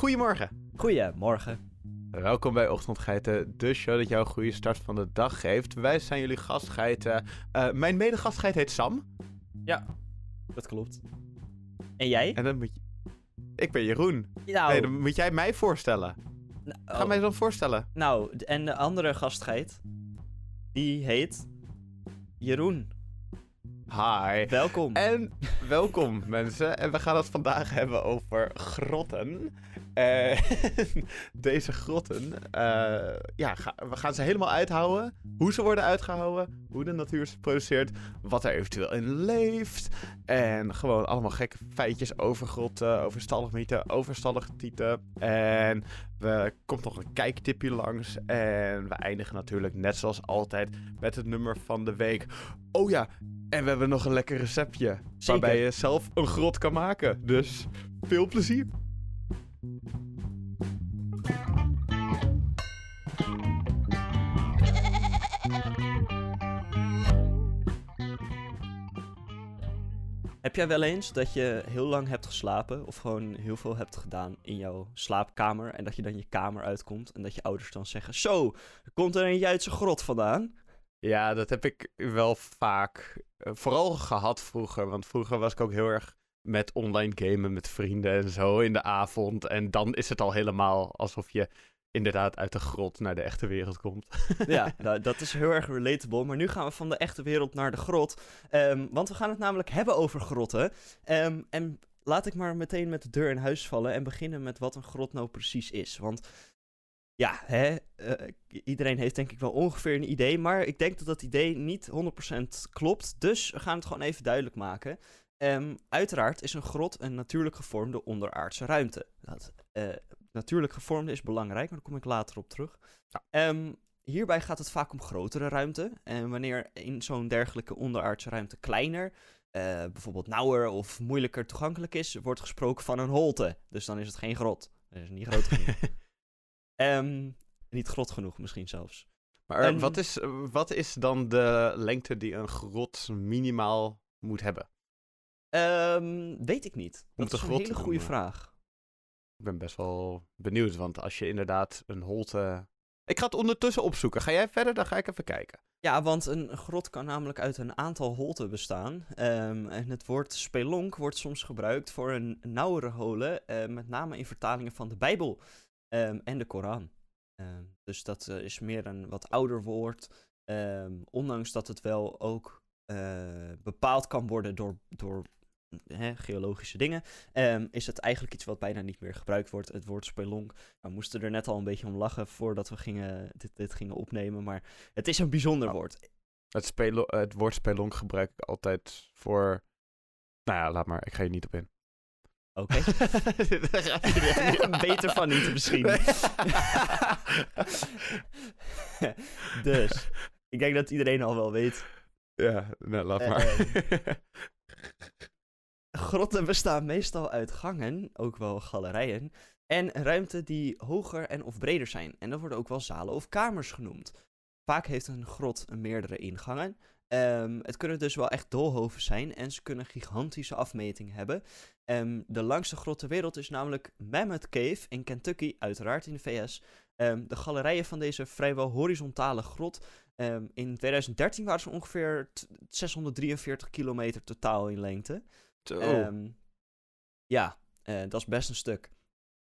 Goedemorgen. Goedemorgen. Welkom bij Ochtendgeiten, de show dat jou een goede start van de dag geeft. Wij zijn jullie gastgeiten. Uh, mijn medegastgeit heet Sam. Ja, dat klopt. En jij? En dan moet je... Ik ben Jeroen. Nou, Nee, dan moet jij mij voorstellen. nou, Ga mij dan voorstellen. nou, en de andere gastgeit, die heet Jeroen. Hi. Welkom. En welkom mensen. En we gaan het vandaag hebben over grotten. Eh, deze grotten, eh, ja, ga- we gaan ze helemaal uithouden. Hoe ze worden uitgehouden, hoe de natuur ze produceert, wat er eventueel in leeft. En gewoon allemaal gekke feitjes over grotten, over stalagmieten, over stalactieten. En er komt nog een kijktipje langs. En we eindigen natuurlijk net zoals altijd met het nummer van de week. Oh ja, en we hebben nog een lekker receptje. Waarbij zelf een grot kan maken. Dus veel plezier. Heb jij wel eens dat je heel lang hebt geslapen of gewoon heel veel hebt gedaan in jouw slaapkamer en dat je dan je kamer uitkomt en dat je ouders dan zeggen, zo, er komt er een Juitse grot vandaan? Ja, dat heb ik wel vaak eh, vooral gehad vroeger. Want vroeger was ik ook heel erg met online gamen met vrienden en zo in de avond. En dan is het al helemaal alsof je inderdaad uit de grot naar de echte wereld komt. Ja, nou, dat is heel erg relatable. Maar nu gaan we van de echte wereld naar de grot. Ehm, want we gaan het namelijk hebben over grotten. Ehm, en laat ik maar meteen met de deur in huis vallen en beginnen met wat een grot nou precies is. Want ja, hè, eh, iedereen heeft denk ik wel ongeveer een idee. Maar ik denk dat dat idee niet 100% klopt. Dus we gaan het gewoon even duidelijk maken. Ehm, uiteraard is een grot een natuurlijk gevormde onderaardse ruimte. Dat, eh, natuurlijk gevormde is belangrijk, maar daar kom ik later op terug. Ehm, hierbij gaat het vaak om grotere ruimte. En wanneer in zo'n dergelijke onderaardse ruimte kleiner, eh, bijvoorbeeld nauwer of moeilijker toegankelijk is, wordt gesproken van een holte. Dus dan is het geen grot. Dat is niet groot genoeg. Ehm, niet grot genoeg misschien zelfs. maar En- wat, is, wat is dan de lengte die een grot minimaal moet hebben? Ehm, weet ik niet. Om Dat is een hele goede vraag. Ik ben best wel benieuwd, want als je inderdaad een holte... Ik ga het ondertussen opzoeken. Ga jij verder? Dan ga ik even kijken. Ja, want een grot kan namelijk uit een aantal holten bestaan. Ehm, en het woord spelonk wordt soms gebruikt voor een nauwere holen, eh, met name in vertalingen van de Bijbel ehm, en de Koran. Ehm, dus dat eh, is meer een wat ouder woord, ehm, ondanks dat het wel ook eh, bepaald kan worden door, door hè, geologische dingen, is het eigenlijk iets wat bijna niet meer gebruikt wordt, het woord spelonk. We moesten er net al een beetje om lachen voordat we gingen, dit, dit gingen opnemen, maar het is een bijzonder Oh. woord. Het, spelo het woord spelonk gebruik ik altijd voor... Nou ja, laat maar. Ik ga je niet op in. Oké. Niet- Beter van niet misschien. dus, ik denk dat iedereen al wel weet. ja, nou, laat Eh, maar. Grotten bestaan meestal uit gangen, ook wel galerijen, en ruimten die hoger en of breder zijn. En dat worden ook wel zalen of kamers genoemd. Vaak heeft een grot meerdere ingangen. Ehm, het kunnen dus wel echt doolhoven zijn en ze kunnen gigantische afmetingen hebben. Ehm, de langste grot ter wereld is namelijk Mammoth Cave in Kentucky, uiteraard in de VS. Ehm, de galerijen van deze vrijwel horizontale grot. in 2013 waren ze ongeveer t- 643 kilometer totaal in lengte. Ja, eh, dat is best een stuk.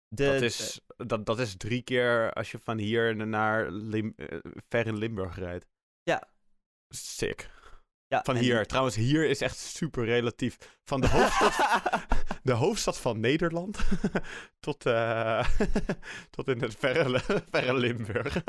De, dat, is, dat, dat is drie keer als je van hier naar Lim eh, ver in Limburg rijdt. Ja. Sick. ja, Van en- hier. Trouwens, hier is echt super relatief. Van de hoofdstad, de hoofdstad van Nederland tot, eh, tot in het verre, verre Limburg.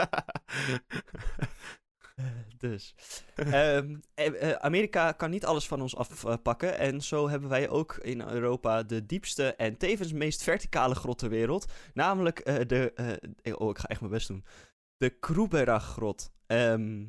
dus. Ehm, eh, eh, Amerika kan niet alles van ons afpakken. En zo hebben wij ook in Europa de diepste en tevens meest verticale grot ter wereld. Namelijk eh, de. eh, oh, ik ga echt mijn best doen. De Kruberag-grot. Ehm,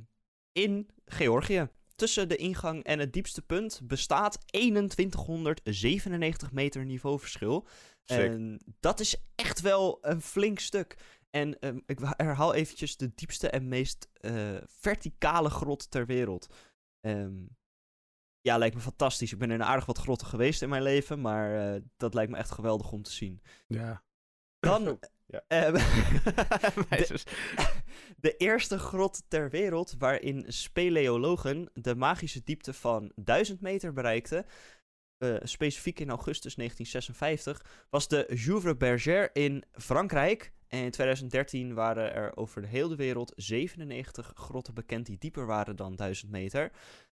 in Georgië. Tussen de ingang en het diepste punt bestaat 2197 meter niveauverschil. Sick. En dat is echt wel een flink stuk. En ehm, ik herhaal eventjes de diepste en meest eh, verticale grot ter wereld. Ehm, ja, lijkt me fantastisch. Ik ben in aardig wat grotten geweest in mijn leven, maar eh, dat lijkt me echt geweldig om te zien. Ja. Dan... Ja. Meisjes. De eerste grot ter wereld waarin speleologen de magische diepte van 1000 meter bereikten, eh, specifiek in augustus 1956, was de Jouvre Bergère in Frankrijk. En in 2013 waren er over de hele wereld 97 grotten bekend die dieper waren dan 1000 meter.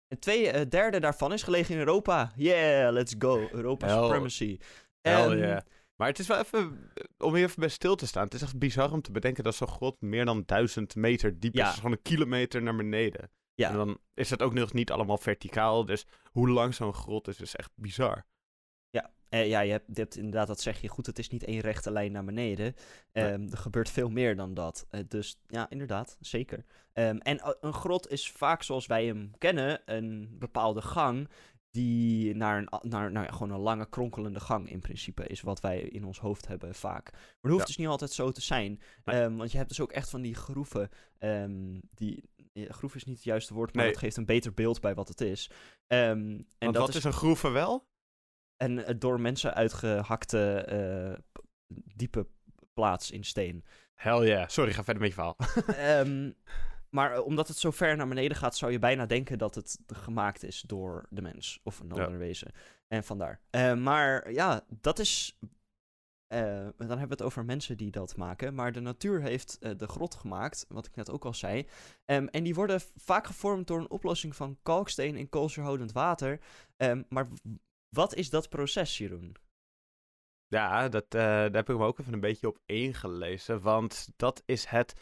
En twee eh, derde daarvan is gelegen in Europa. Yeah, let's go. Europa Hell- supremacy. Hell yeah. Maar het is wel even, eh, om hier even bij stil te staan. Het is echt bizar om te bedenken dat zo'n grot meer dan duizend meter diep is. Ja. Is gewoon een kilometer naar beneden. Ja. En dan is het ook nog niet allemaal verticaal. Dus hoe lang zo'n grot is, is echt bizar. Ja, eh, ja je, hebt, je hebt inderdaad, dat zeg je goed, het is niet één rechte lijn naar beneden. Nee. Ehm, Er gebeurt veel meer dan dat. Eh, dus ja, inderdaad, zeker. Ehm, en een grot is vaak zoals wij hem kennen, een bepaalde gang die naar, een, naar, naar gewoon een lange kronkelende gang in principe is, wat wij in ons hoofd hebben vaak. Maar dat hoeft Ja. dus niet altijd zo te zijn, Nee. Ehm, want je hebt dus ook echt van die groeven, ehm, die, ja, groef is niet het juiste woord, maar Nee. dat geeft een beter beeld bij wat het is. Ehm, en Want dat wat is een groeve wel? en eh, door mensen uitgehakte eh, diepe plaats in steen. Hell yeah. Sorry, ga verder met je verhaal. Maar eh, omdat het zo ver naar beneden gaat, zou je bijna denken dat het gemaakt is door de mens of een Ja. ander wezen. En vandaar. Eh, maar ja, dat is. eh, dan hebben we het over mensen die dat maken. Maar de natuur heeft de grot gemaakt, wat ik net ook al zei. Ehm, en die worden vaak gevormd door een oplossing van kalksteen in koolzuurhoudend water. Ehm, maar wat is dat proces, Jeroen? Ja, dat, daar heb ik me ook even een beetje op ingelezen. Want dat is het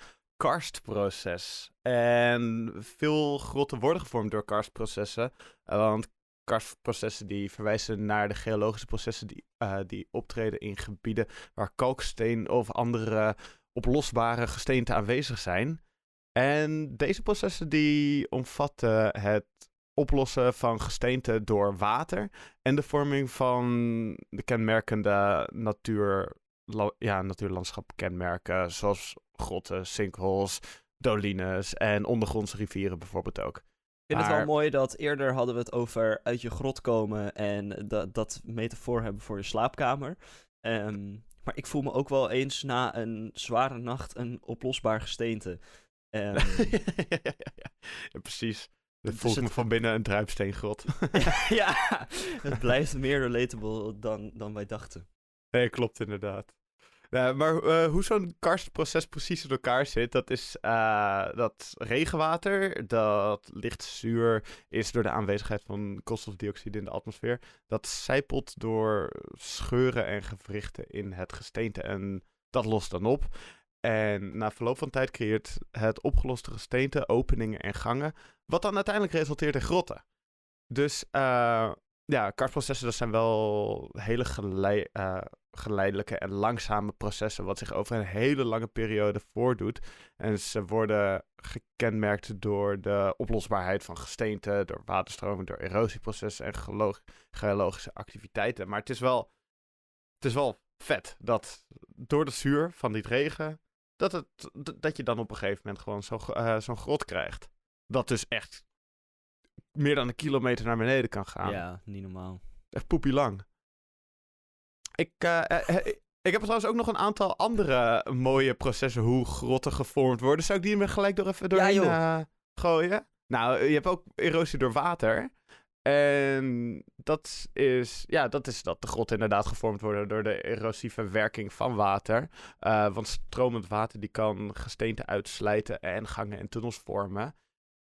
karstproces. En veel grotten worden gevormd door karstprocessen. eh, want karstprocessen die verwijzen naar de geologische processen die, eh, die optreden in gebieden waar kalksteen of andere oplosbare gesteenten aanwezig zijn. En deze processen die omvatten het oplossen van gesteente door water en de vorming van de kenmerkende natuur, ja, natuurlandschapkenmerken, zoals grotten, sinkholes, dolines en ondergrondse rivieren bijvoorbeeld ook. Ik vind het wel mooi dat eerder hadden we het over uit je grot komen en dat, dat metafoor hebben voor je slaapkamer. Ehm, maar ik voel me ook wel eens na een zware nacht een oplosbaar gesteente. Ehm, ja, ja, ja, ja, precies. Dat Dus voelt me het- van binnen een druipsteengrot. ja, het blijft meer relatable dan, dan wij dachten. Nee, klopt inderdaad. Maar eh, hoe zo'n karstproces precies in elkaar zit, dat is eh, dat regenwater, dat licht zuur is door de aanwezigheid van koolstofdioxide in de atmosfeer, dat zijpelt door scheuren en gewrichten in het gesteente en dat lost dan op. En na verloop van tijd creëert het opgeloste gesteente openingen en gangen, wat dan uiteindelijk resulteert in grotten. Dus eh, ja, karstprocessen dat zijn wel hele eh, geleidelijke en langzame processen, wat zich over een hele lange periode voordoet. En ze worden gekenmerkt door de oplosbaarheid van gesteente, door waterstromen, door erosieprocessen en geolo- geologische activiteiten. Maar het is wel, het is wel vet dat door de zuur van die regen, dat, het, dat je dan op een gegeven moment gewoon eh, zo'n grot krijgt. Dat dus echt meer dan een kilometer naar beneden kan gaan. Ja, niet normaal. Echt poepie lang. Ik, eh, eh, eh, ik heb trouwens ook nog een aantal andere mooie processen hoe grotten gevormd worden. Zou ik die er gelijk door even doorheen eh, gooien? Nou, je hebt ook erosie door water. En dat is, ja, dat is dat de grotten inderdaad gevormd worden door de erosieve werking van water. Want stromend water die kan gesteente uitslijten en gangen en tunnels vormen.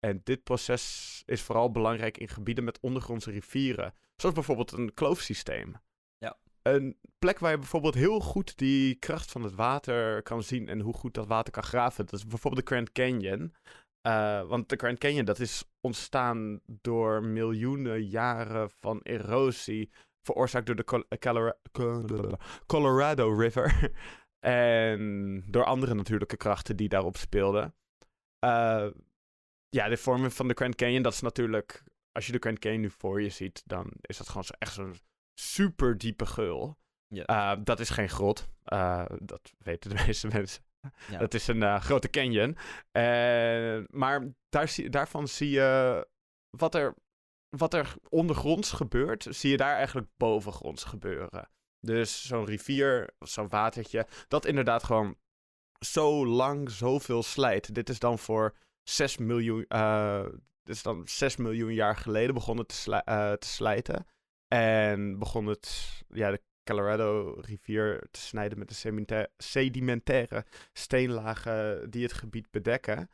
En dit proces is vooral belangrijk in gebieden met ondergrondse rivieren. Zoals bijvoorbeeld een kloofsysteem. Ja. Een plek waar je bijvoorbeeld heel goed die kracht van het water kan zien en hoe goed dat water kan graven. Dat is bijvoorbeeld de Grand Canyon. Eh, want de Grand Canyon dat is ontstaan door miljoenen jaren van erosie. Veroorzaakt door de Col- Colora- Col- Colorado River. en door andere natuurlijke krachten die daarop speelden. Eh, ja, de vorming van de Grand Canyon, dat is natuurlijk... Als je de Grand Canyon nu voor je ziet, dan is dat gewoon zo, echt zo'n super diepe geul. Ja. Eh, dat is geen grot. Eh, dat weten de meeste mensen. Ja. Dat is een eh, grote canyon. Maar daar zie, daarvan zie je wat er, wat er ondergronds gebeurt, zie je daar eigenlijk bovengronds gebeuren. Dus zo'n rivier, zo'n watertje, dat inderdaad gewoon zo lang zoveel slijt. Dit is dan voor 6 miljoen, is dan 6 miljoen jaar geleden begonnen te, uh, te slijten. En begon het, ja, de Colorado-rivier te snijden met de sedimentaire steenlagen die het gebied bedekken.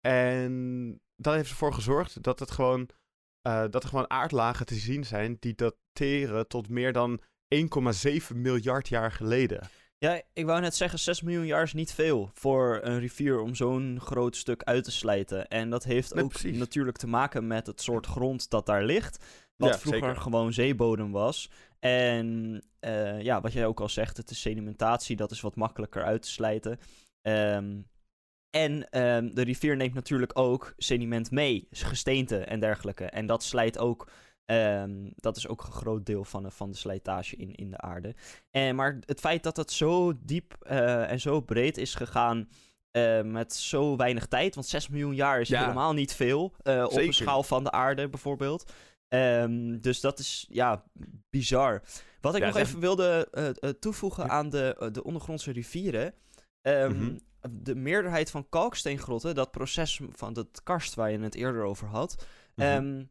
En dat heeft ervoor gezorgd dat, het gewoon, uh, dat er gewoon aardlagen te zien zijn die dateren tot meer dan 1,7 miljard jaar geleden. Ja, ik wou net zeggen, 6 miljoen jaar is niet veel voor een rivier om zo'n groot stuk uit te slijten. En dat heeft ook precies. natuurlijk te maken met het soort grond dat daar ligt. Wat vroeger gewoon zeebodem was. En uh, ja, wat jij ook al zegt, het is sedimentatie, dat is wat makkelijker uit te slijten. Um, en um, de rivier neemt natuurlijk ook sediment mee, gesteente en dergelijke. En dat slijt ook Um, dat is ook een groot deel van, van de slijtage in, in de aarde. En, maar het feit dat het zo diep uh, en zo breed is gegaan. Uh, met zo weinig tijd, want 6 miljoen jaar is ja. helemaal niet veel. Uh, op een schaal van de aarde bijvoorbeeld. Um, dus dat is ja, bizar. Wat ik ja, nog even wilde toevoegen aan de, de ondergrondse rivieren. Um, mm -hmm. De meerderheid van kalksteengrotten, dat proces van het karst waar je het eerder over had. Mm -hmm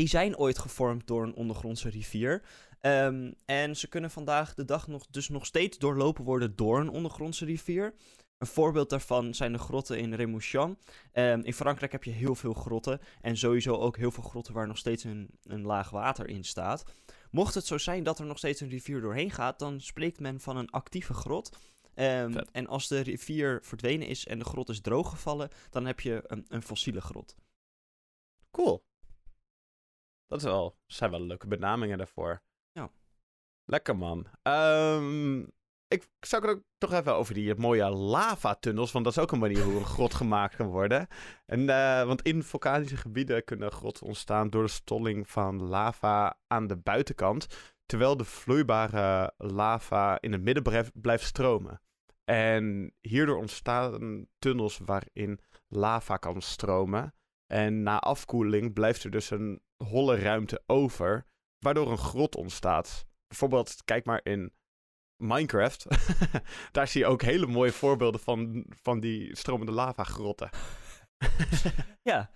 die zijn ooit gevormd door een ondergrondse rivier. Um, en ze kunnen vandaag de dag nog, dus nog steeds doorlopen worden door een ondergrondse rivier. Een voorbeeld daarvan zijn de grotten in Remouchamp. Um, in Frankrijk heb je heel veel grotten. En sowieso ook heel veel grotten waar nog steeds een, een laag water in staat. Mocht het zo zijn dat er nog steeds een rivier doorheen gaat, dan spreekt men van een actieve grot. Um, en als de rivier verdwenen is en de grot is drooggevallen, dan heb je een, een fossiele grot. Cool. Dat is wel, zijn wel leuke benamingen daarvoor. Ja. Lekker man. Um, ik zou het ook toch even over die mooie lavatunnels. Want dat is ook een manier hoe een grot gemaakt kan worden. En, uh, want in vulkanische gebieden kunnen grotten ontstaan door de stolling van lava aan de buitenkant. Terwijl de vloeibare lava in het midden blijft stromen. En hierdoor ontstaan tunnels waarin lava kan stromen. En na afkoeling blijft er dus een holle ruimte over, waardoor een grot ontstaat. Bijvoorbeeld, kijk maar in Minecraft. Daar zie je ook hele mooie voorbeelden van, van die stromende lava-grotten. ja.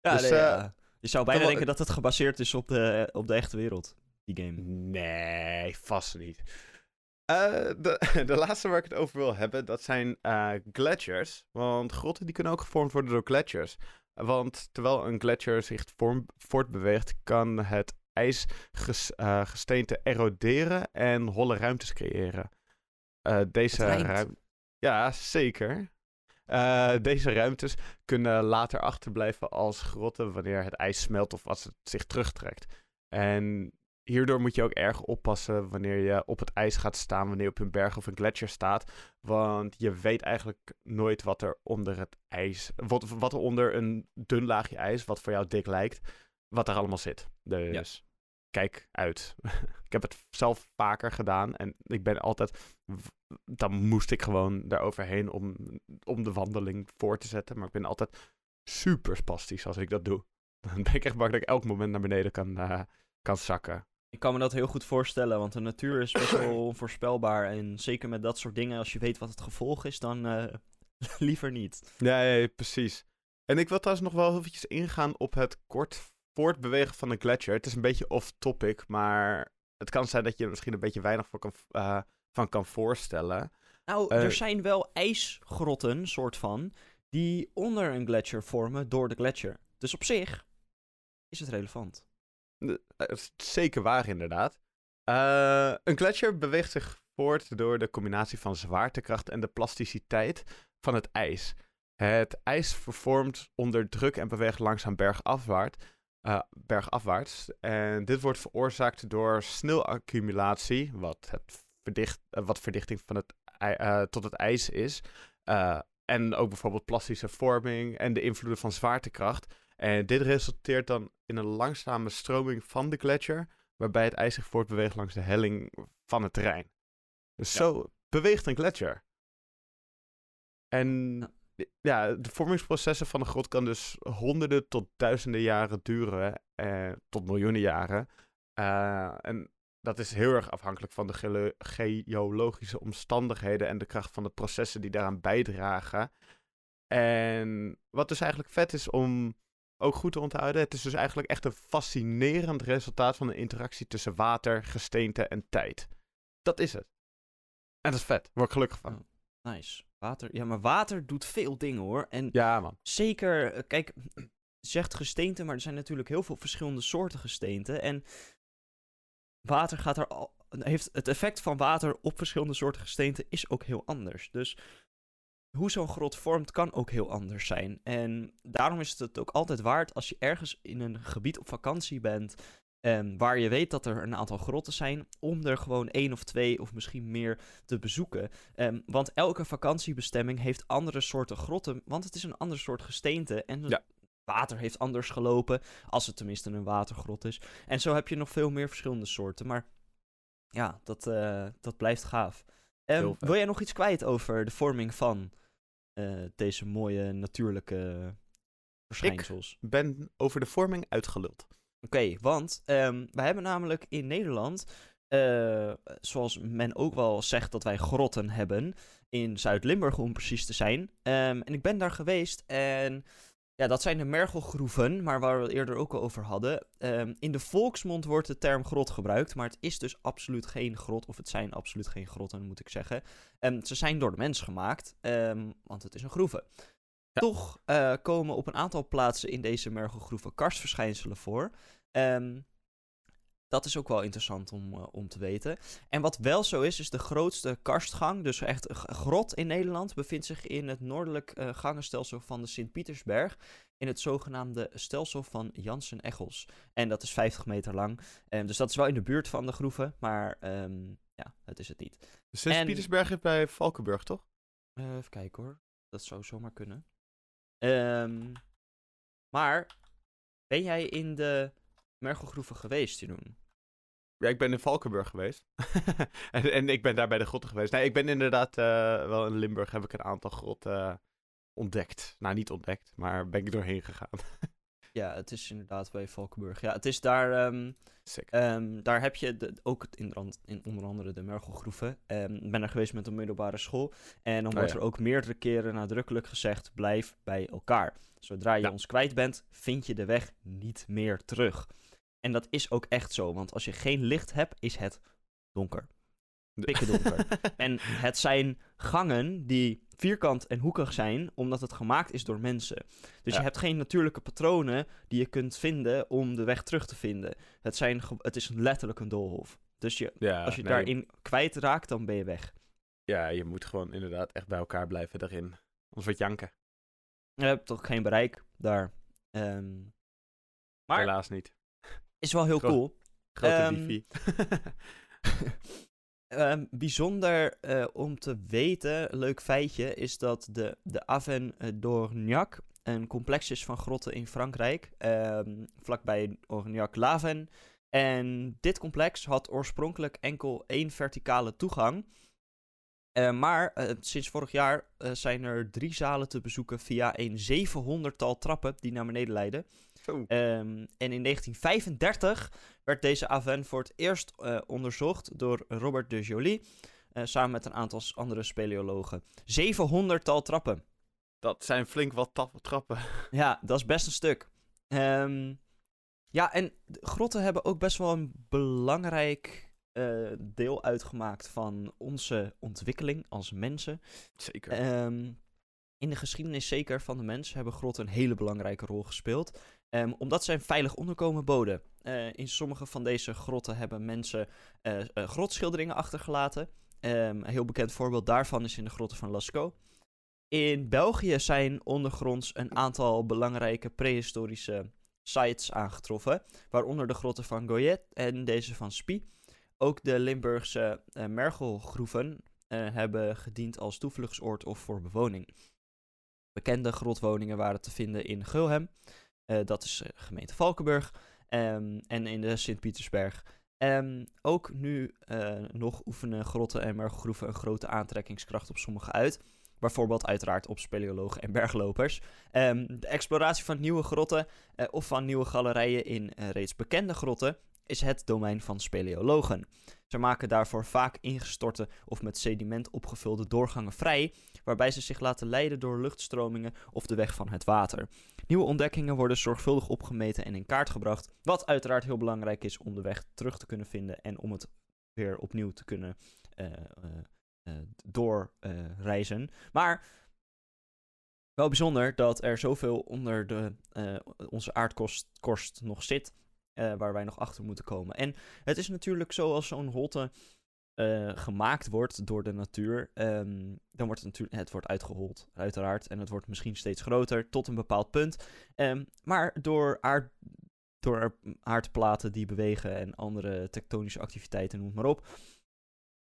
Ja, dus, nee, uh, Je zou bijna denken dat het gebaseerd is op de, op de echte wereld, die game. Nee, vast niet. Uh, de, de laatste waar ik het over wil hebben, dat zijn uh, gletsjers. Want grotten die kunnen ook gevormd worden door gletsjers. Want terwijl een gletsjer zich voortbeweegt, kan het ijsgesteente uh, eroderen en holle ruimtes creëren. Uh, deze ruimte. Ja, zeker. Uh, deze ruimtes kunnen later achterblijven als grotten wanneer het ijs smelt of als het zich terugtrekt. En hierdoor moet je ook erg oppassen wanneer je op het ijs gaat staan, wanneer je op een berg of een gletsjer staat. Want je weet eigenlijk nooit wat er onder het ijs, wat, wat er onder een dun laagje ijs, wat voor jou dik lijkt, wat er allemaal zit. Dus kijk uit. ik heb het zelf vaker gedaan en ik ben altijd, dan moest ik gewoon daaroverheen om, om de wandeling voor te zetten. Maar ik ben altijd super spastisch als ik dat doe. Dan ben ik echt bang dat ik elk moment naar beneden kan, uh, kan zakken. Ik kan me dat heel goed voorstellen, want de natuur is best wel onvoorspelbaar. En zeker met dat soort dingen, als je weet wat het gevolg is, dan uh, liever niet. Ja, ja, precies. En ik wil trouwens nog wel eventjes ingaan op het kort voortbewegen van een gletsjer. Het is een beetje off-topic, maar het kan zijn dat je er misschien een beetje weinig voor kan, uh, van kan voorstellen. Nou, uh, er zijn wel ijsgrotten, soort van, die onder een gletsjer vormen door de gletsjer. Dus op zich is het relevant. Eh, zeker waar, inderdaad. Uh, een gletsjer beweegt zich voort door de combinatie van zwaartekracht en de plasticiteit van het ijs. Het ijs vervormt onder druk en beweegt langzaam bergafwaarts. Uh, bergafwaarts. En dit wordt veroorzaakt door sneeuwaccumulatie, wat, het verdicht, wat verdichting van het, tot het ijs is. en ook bijvoorbeeld plastische vorming en de invloeden van zwaartekracht. En dit resulteert dan in een langzame stroming van de gletsjer, waarbij het ijs zich voortbeweegt langs de helling van het terrein. Dus zo beweegt een gletsjer. En ja. de vormingsprocessen van een grot kan dus honderden tot duizenden jaren duren, eh, tot miljoenen jaren. Uh, en dat is heel erg afhankelijk van de geologische omstandigheden en de kracht van de processen die daaraan bijdragen. En wat dus eigenlijk vet is om ook goed te onthouden, het is dus eigenlijk echt een fascinerend resultaat van de interactie tussen water, gesteente en tijd. Dat is het. En dat is vet, word ik gelukkig van. Nice. Water. Ja, maar water doet veel dingen hoor. En Ja, man. zeker, eh, kijk, zegt gesteente, maar er zijn natuurlijk heel veel verschillende soorten gesteente. En water gaat er al. Heeft het effect van water op verschillende soorten gesteente is ook heel anders. Dus hoe zo'n grot vormt kan ook heel anders zijn. En daarom is het ook altijd waard als je ergens in een gebied op vakantie bent. ehm, waar je weet dat er een aantal grotten zijn. Om er gewoon één of twee of misschien meer te bezoeken. Ehm, want elke vakantiebestemming heeft andere soorten grotten. Want het is een ander soort gesteente. En het Ja. water heeft anders gelopen. Als het tenminste een watergrot is. En zo heb je nog veel meer verschillende soorten. Maar ja, dat, eh, dat blijft gaaf. Ehm, wil jij nog iets kwijt over de vorming van eh, deze mooie natuurlijke verschijnsels? ben over de vorming uitgeluld. Oké, want ehm, wij hebben namelijk in Nederland, eh, zoals men ook wel zegt dat wij grotten hebben, in Zuid-Limburg om precies te zijn. Ehm, en ik ben daar geweest en ja, dat zijn de mergelgroeven, maar waar we het eerder ook al over hadden. Ehm, in de volksmond wordt de term grot gebruikt, maar het is dus absoluut geen grot, of het zijn absoluut geen grotten, moet ik zeggen. Ehm, ze zijn door de mens gemaakt, ehm, want het is een groeve. Ja. Toch eh, komen op een aantal plaatsen in deze mergelgroeven karstverschijnselen voor. Dat is ook wel interessant om, eh, om te weten. En wat wel zo is, is de grootste karstgang, dus echt een grot in Nederland, bevindt zich in het noordelijk eh, gangenstelsel van de Sint-Pietersberg. In het zogenaamde stelsel van Jansen-Echels. En dat is 50 meter lang. Ehm, dus dat is wel in de buurt van de groeven, maar ehm, ja, het is het niet. Sint-Pietersberg is bij Valkenburg, toch? Eh, even kijken hoor. Dat zou zomaar kunnen. Ehm, maar, ben jij in de mergelgroeven geweest, Jeroen? Ja, ik ben in Valkenburg geweest. en, en ik ben daar bij de grotten geweest. Nee, ik ben inderdaad eh, wel in Limburg heb ik een aantal grotten eh, ontdekt. Nou, niet ontdekt, maar ben ik doorheen gegaan. Ja, het is inderdaad bij Valkenburg. Ja, het is daar... Ehm, daar heb je de, ook het in, in onder andere de mergelgroeven. Ehm, Ik ben er geweest met een middelbare school. En dan Oh, wordt ja. er ook meerdere keren nadrukkelijk gezegd: blijf bij elkaar. Zodra je Ja. ons kwijt bent, vind je de weg niet meer terug. En dat is ook echt zo, want als je geen licht hebt, is het donker. pikken donker. En het zijn gangen die vierkant en hoekig zijn, omdat het gemaakt is door mensen. Dus Ja. je hebt geen natuurlijke patronen die je kunt vinden om de weg terug te vinden. Het, zijn, het is letterlijk een doolhof. Dus je, ja, als je nee, daarin kwijtraakt, dan ben je weg. Ja, je moet gewoon inderdaad echt bij elkaar blijven daarin. Anders wordt janken. Je hebt toch geen bereik daar. Ehm, maar Helaas niet. Is wel heel Gro- cool. Grote Ehm, wifi. Ehm, bijzonder eh, om te weten, leuk feitje, is dat de, de Aven d'Orniac een complex is van grotten in Frankrijk, ehm, vlakbij Orniac-Laven. En dit complex had oorspronkelijk enkel één verticale toegang. Eh, maar eh, sinds vorig jaar eh, zijn er drie zalen te bezoeken via een 700-tal trappen die naar beneden leiden. Ehm, en in 1935 werd deze Aven voor het eerst eh, onderzocht door Robert de Joly. eh, samen met een aantal andere speleologen. 700-tal trappen. Dat zijn flink wat trappen. Ja, dat is best een stuk. Ehm, ja, en grotten hebben ook best wel een belangrijk eh, deel uitgemaakt van onze ontwikkeling als mensen. Zeker. Ehm, in de geschiedenis zeker van de mens hebben grotten een hele belangrijke rol gespeeld. Ehm, omdat zij een veilig onderkomen boden. Eh, in sommige van deze grotten hebben mensen eh, grotschilderingen achtergelaten. Ehm, een heel bekend voorbeeld daarvan is in de grotten van Lascaux. In België zijn ondergronds een aantal belangrijke prehistorische sites aangetroffen. Waaronder de grotten van Goyet en deze van Spie. Ook de Limburgse mergelgroeven hebben gediend als toevluchtsoord of voor bewoning. Bekende grotwoningen waren te vinden in Gulhem, dat is eh, gemeente Valkenburg, ehm, en in de Sint-Pietersberg. Ehm, ook nu eh, nog oefenen grotten en mergelgroeven een grote aantrekkingskracht op sommige uit. Bijvoorbeeld uiteraard op speleologen en berglopers. Ehm, de exploratie van nieuwe grotten eh, of van nieuwe galerijen in eh, reeds bekende grotten is het domein van speleologen. Ze maken daarvoor vaak ingestorte of met sediment opgevulde doorgangen vrij, waarbij ze zich laten leiden door luchtstromingen of de weg van het water. Nieuwe ontdekkingen worden zorgvuldig opgemeten en in kaart gebracht, wat uiteraard heel belangrijk is om de weg terug te kunnen vinden en om het weer opnieuw te kunnen uh, doorreizen. maar wel bijzonder dat er zoveel onder de, onze aardkorst nog zit uh, waar wij nog achter moeten komen. En het is natuurlijk zo als zo'n holte uh, gemaakt wordt door de natuur, um, dan wordt het natuurlijk, het wordt uitgehold, uiteraard. En het wordt misschien steeds groter tot een bepaald punt. Um, maar door, aard, door aardplaten die bewegen en andere tektonische activiteiten, noem maar op,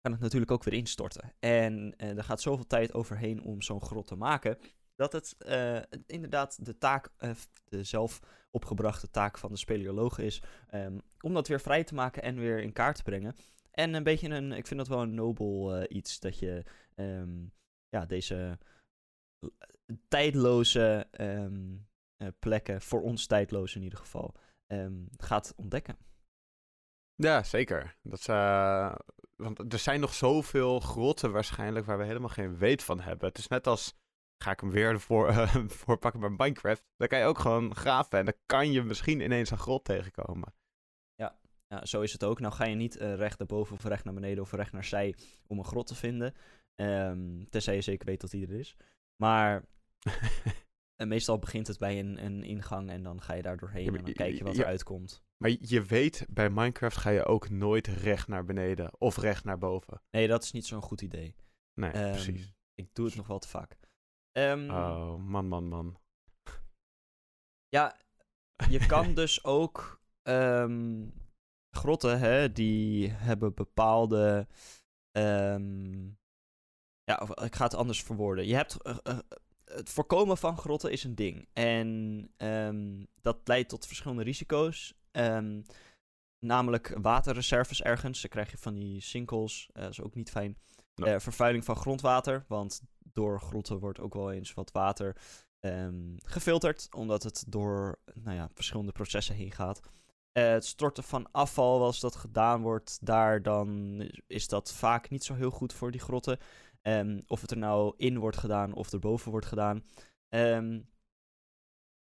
kan het natuurlijk ook weer instorten. En uh, er gaat zoveel tijd overheen om zo'n grot te maken, dat het uh, inderdaad de taak, uh, de zelf opgebrachte taak van de speleoloog is, um, om dat weer vrij te maken en weer in kaart te brengen. En een beetje een, ik vind dat wel een nobel uh, iets, dat je um, ja, deze tijdloze um, plekken, voor ons tijdloos in ieder geval, gaat ontdekken. Ja, zeker. Dat, want er zijn nog zoveel grotten waarschijnlijk waar we helemaal geen weet van hebben. Het is net als ga ik hem weer voor, uh, voor pakken bij Minecraft. Dan kan je ook gewoon graven en dan kan je misschien ineens een grot tegenkomen. Ja, ja zo is het ook. Nou ga je niet uh, recht naar boven of recht naar beneden of recht naar zij om een grot te vinden. Um, tenzij je zeker weet dat die er is. Maar en meestal begint het bij een, een ingang en dan ga je daar doorheen ja, en dan kijk je wat ja, eruit komt. Maar je weet, bij Minecraft ga je ook nooit recht naar beneden of recht naar boven. Nee, dat is niet zo'n goed idee. Nee, um, precies. Ik doe het nog wel te vaak. Um, oh, man, man, man. Ja, je kan dus ook um, grotten, hè, die hebben bepaalde. Um, ja, ik ga het anders verwoorden. Je hebt. Uh, uh, het voorkomen van grotten is een ding. En dat leidt tot verschillende risico's. namelijk waterreserves ergens. Dan krijg je van die sinkholes. Uh, dat is ook niet fijn. No. vervuiling van grondwater. Want door grotten wordt ook wel eens wat water um, gefilterd, omdat het door nou ja, verschillende processen heen gaat. Uh, het storten van afval, als dat gedaan wordt, daar dan is dat vaak niet zo heel goed voor die grotten. Um, of het er nou in wordt gedaan of erboven wordt gedaan. Um,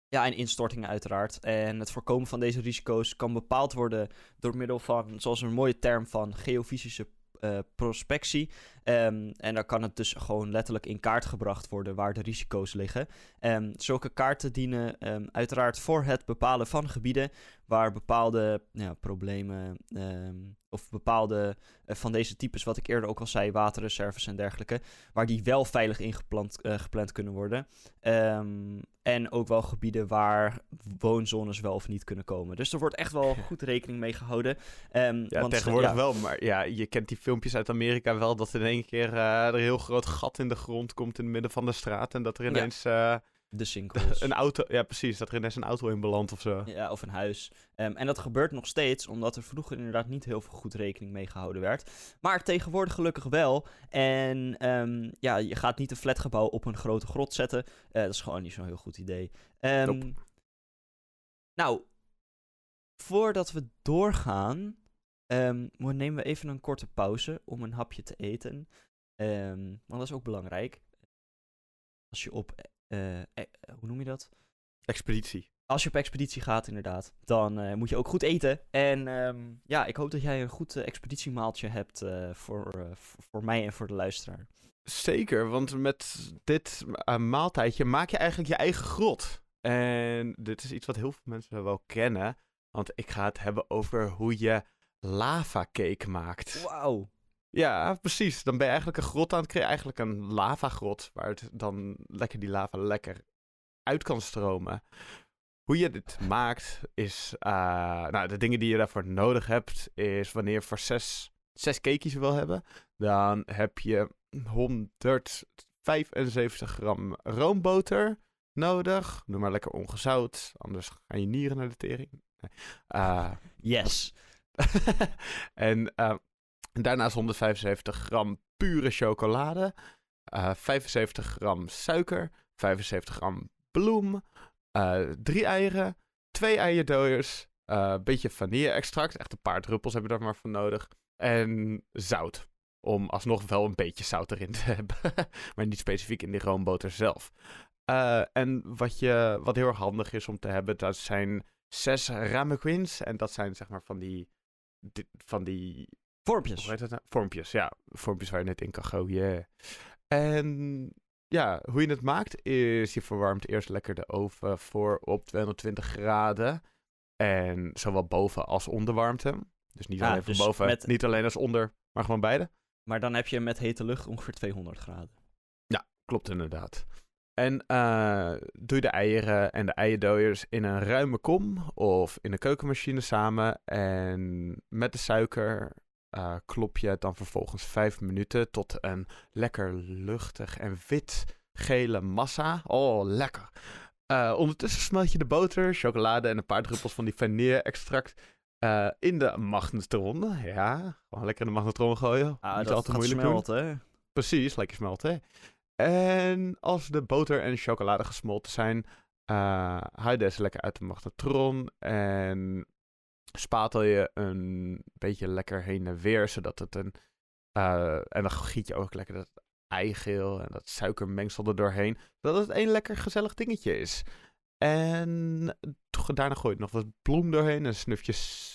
ja, en instortingen uiteraard. En het voorkomen van deze risico's kan bepaald worden door middel van, zoals een mooie term van geofysische uh, prospectie. Um, en dan kan het dus gewoon letterlijk in kaart gebracht worden waar de risico's liggen. Um, zulke kaarten dienen um, uiteraard voor het bepalen van gebieden waar bepaalde ja, problemen of bepaalde uh, van deze types, wat ik eerder ook al zei, waterreserves en dergelijke, waar die wel veilig ingepland uh, gepland kunnen worden. en ook wel gebieden waar woonzones wel of niet kunnen komen. Dus er wordt echt wel goed rekening mee gehouden. ja, want, tegenwoordig ja, wel, maar ja, je kent die filmpjes uit Amerika wel, dat in één keer uh, er een heel groot gat in de grond komt in het midden van de straat en dat er ineens... Ja. De sinkholes. Een auto, ja precies, dat er ineens een auto in belandt of zo. Ja, of een huis. Um, en dat gebeurt nog steeds, omdat er vroeger inderdaad niet heel veel goed rekening mee gehouden werd. Maar tegenwoordig gelukkig wel. En um, ja, je gaat niet een flatgebouw op een grote grot zetten. Uh, dat is gewoon niet zo'n heel goed idee. Um, nou, voordat we doorgaan, nemen we even een korte pauze om een hapje te eten. Want dat is ook belangrijk. Als je op, uh, hoe noem je dat? Expeditie. Als je op expeditie gaat, inderdaad, dan uh, moet je ook goed eten. En um, ja, ik hoop dat jij een goed uh, expeditiemaaltje hebt voor, voor mij en voor de luisteraar. Zeker, want met dit maaltijdje maak je eigenlijk je eigen grot. En dit is iets wat heel veel mensen wel kennen. Want ik ga het hebben over hoe je lava cake maakt. Wauw. Ja, precies. Dan ben je eigenlijk een grot aan het creëren. Eigenlijk een lavagrot. Waar het dan lekker die lava lekker uit kan stromen. Hoe je dit maakt is... Uh, nou, de dingen die je daarvoor nodig hebt... is wanneer je voor zes, zes cakejes wil hebben... dan heb je 175 gram roomboter nodig. Doe maar lekker ongezout. Anders gaan je nieren naar de tering. Uh, yes. en uh, daarnaast 175 gram pure chocolade, uh, 75 gram suiker, 75 gram bloem, uh, drie eieren, twee eierdooiers, Een beetje vanille-extract. Echt een paar druppels heb je daar maar voor nodig. En zout. Om alsnog wel een beetje zout erin te hebben. maar niet specifiek in die roomboter zelf. En wat, je, wat heel erg handig is om te hebben, dat zijn zes ramequins. En dat zijn zeg maar van die... van die Vormpjes. Hoe heet dat nou? Vormpjes, ja. Vormpjes waar je net in kan gooien. En ja, hoe je het maakt is je verwarmt eerst lekker de oven voor op 220 graden. En zowel boven als onder warmte. Dus niet alleen van dus boven, niet alleen als onder, maar gewoon beide. Maar dan heb je met hete lucht ongeveer 200 graden. Ja, klopt inderdaad. En uh, doe je de eieren en de eierdooiers in een ruime kom of in een keukenmachine samen. En met de suiker uh, klop je het dan vervolgens 5 minuten tot een lekker luchtig en wit-gele massa. Oh, lekker. Uh, ondertussen smelt je de boter, chocolade en een paar druppels van die vanille-extract uh, in de magnetron. Ja, gewoon lekker in de magnetron gooien. Ah, Niet dat altijd moeilijk smelten, hè? Precies, lekker smelten. En als de boter en chocolade gesmolten zijn, haal je deze lekker uit de magnetron en spatel je een beetje lekker heen en weer, zodat het een... Uh, en dan giet je ook lekker dat eigeel en dat suikermengsel er doorheen, zodat het één lekker gezellig dingetje is. En daarna gooi je nog wat bloem doorheen, een snufje,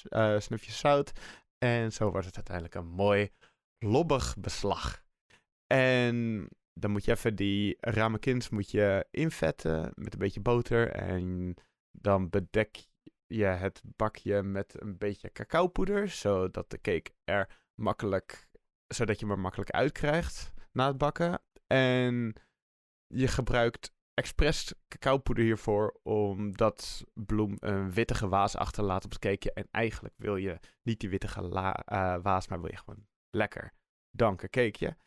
uh, snufje zout. En zo wordt het uiteindelijk een mooi lobbig beslag. En dan moet je even die ramekins moet je invetten met een beetje boter. En dan bedek je het bakje met een beetje cacaopoeder, zodat de cake er makkelijk, zodat je hem makkelijk uitkrijgt na het bakken. En je gebruikt expres cacaopoeder hiervoor, omdat bloem een wittige waas achterlaat op het cakeje. En eigenlijk wil je niet die wittige uh, waas, maar wil je gewoon lekker danken cakeje.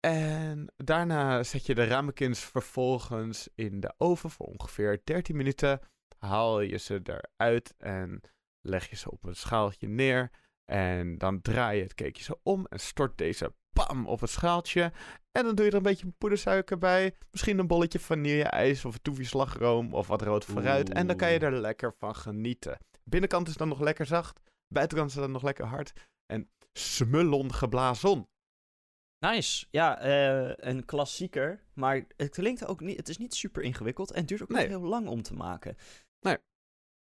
En daarna zet je de ramekins vervolgens in de oven voor ongeveer 13 minuten. Haal je ze eruit en leg je ze op een schaaltje neer. En dan draai je het cakeje zo om en stort deze pam op het schaaltje. En dan doe je er een beetje poedersuiker bij. Misschien een bolletje vanille-ijs of een toefje slagroom of wat rood vooruit. En dan kan je er lekker van genieten. Binnenkant is dan nog lekker zacht. Buitenkant is dan nog lekker hard. En smullon geblazen. Nice. Ja, uh, een klassieker. Maar het klinkt ook niet. Het is niet super ingewikkeld. En duurt ook niet heel lang om te maken. Nee.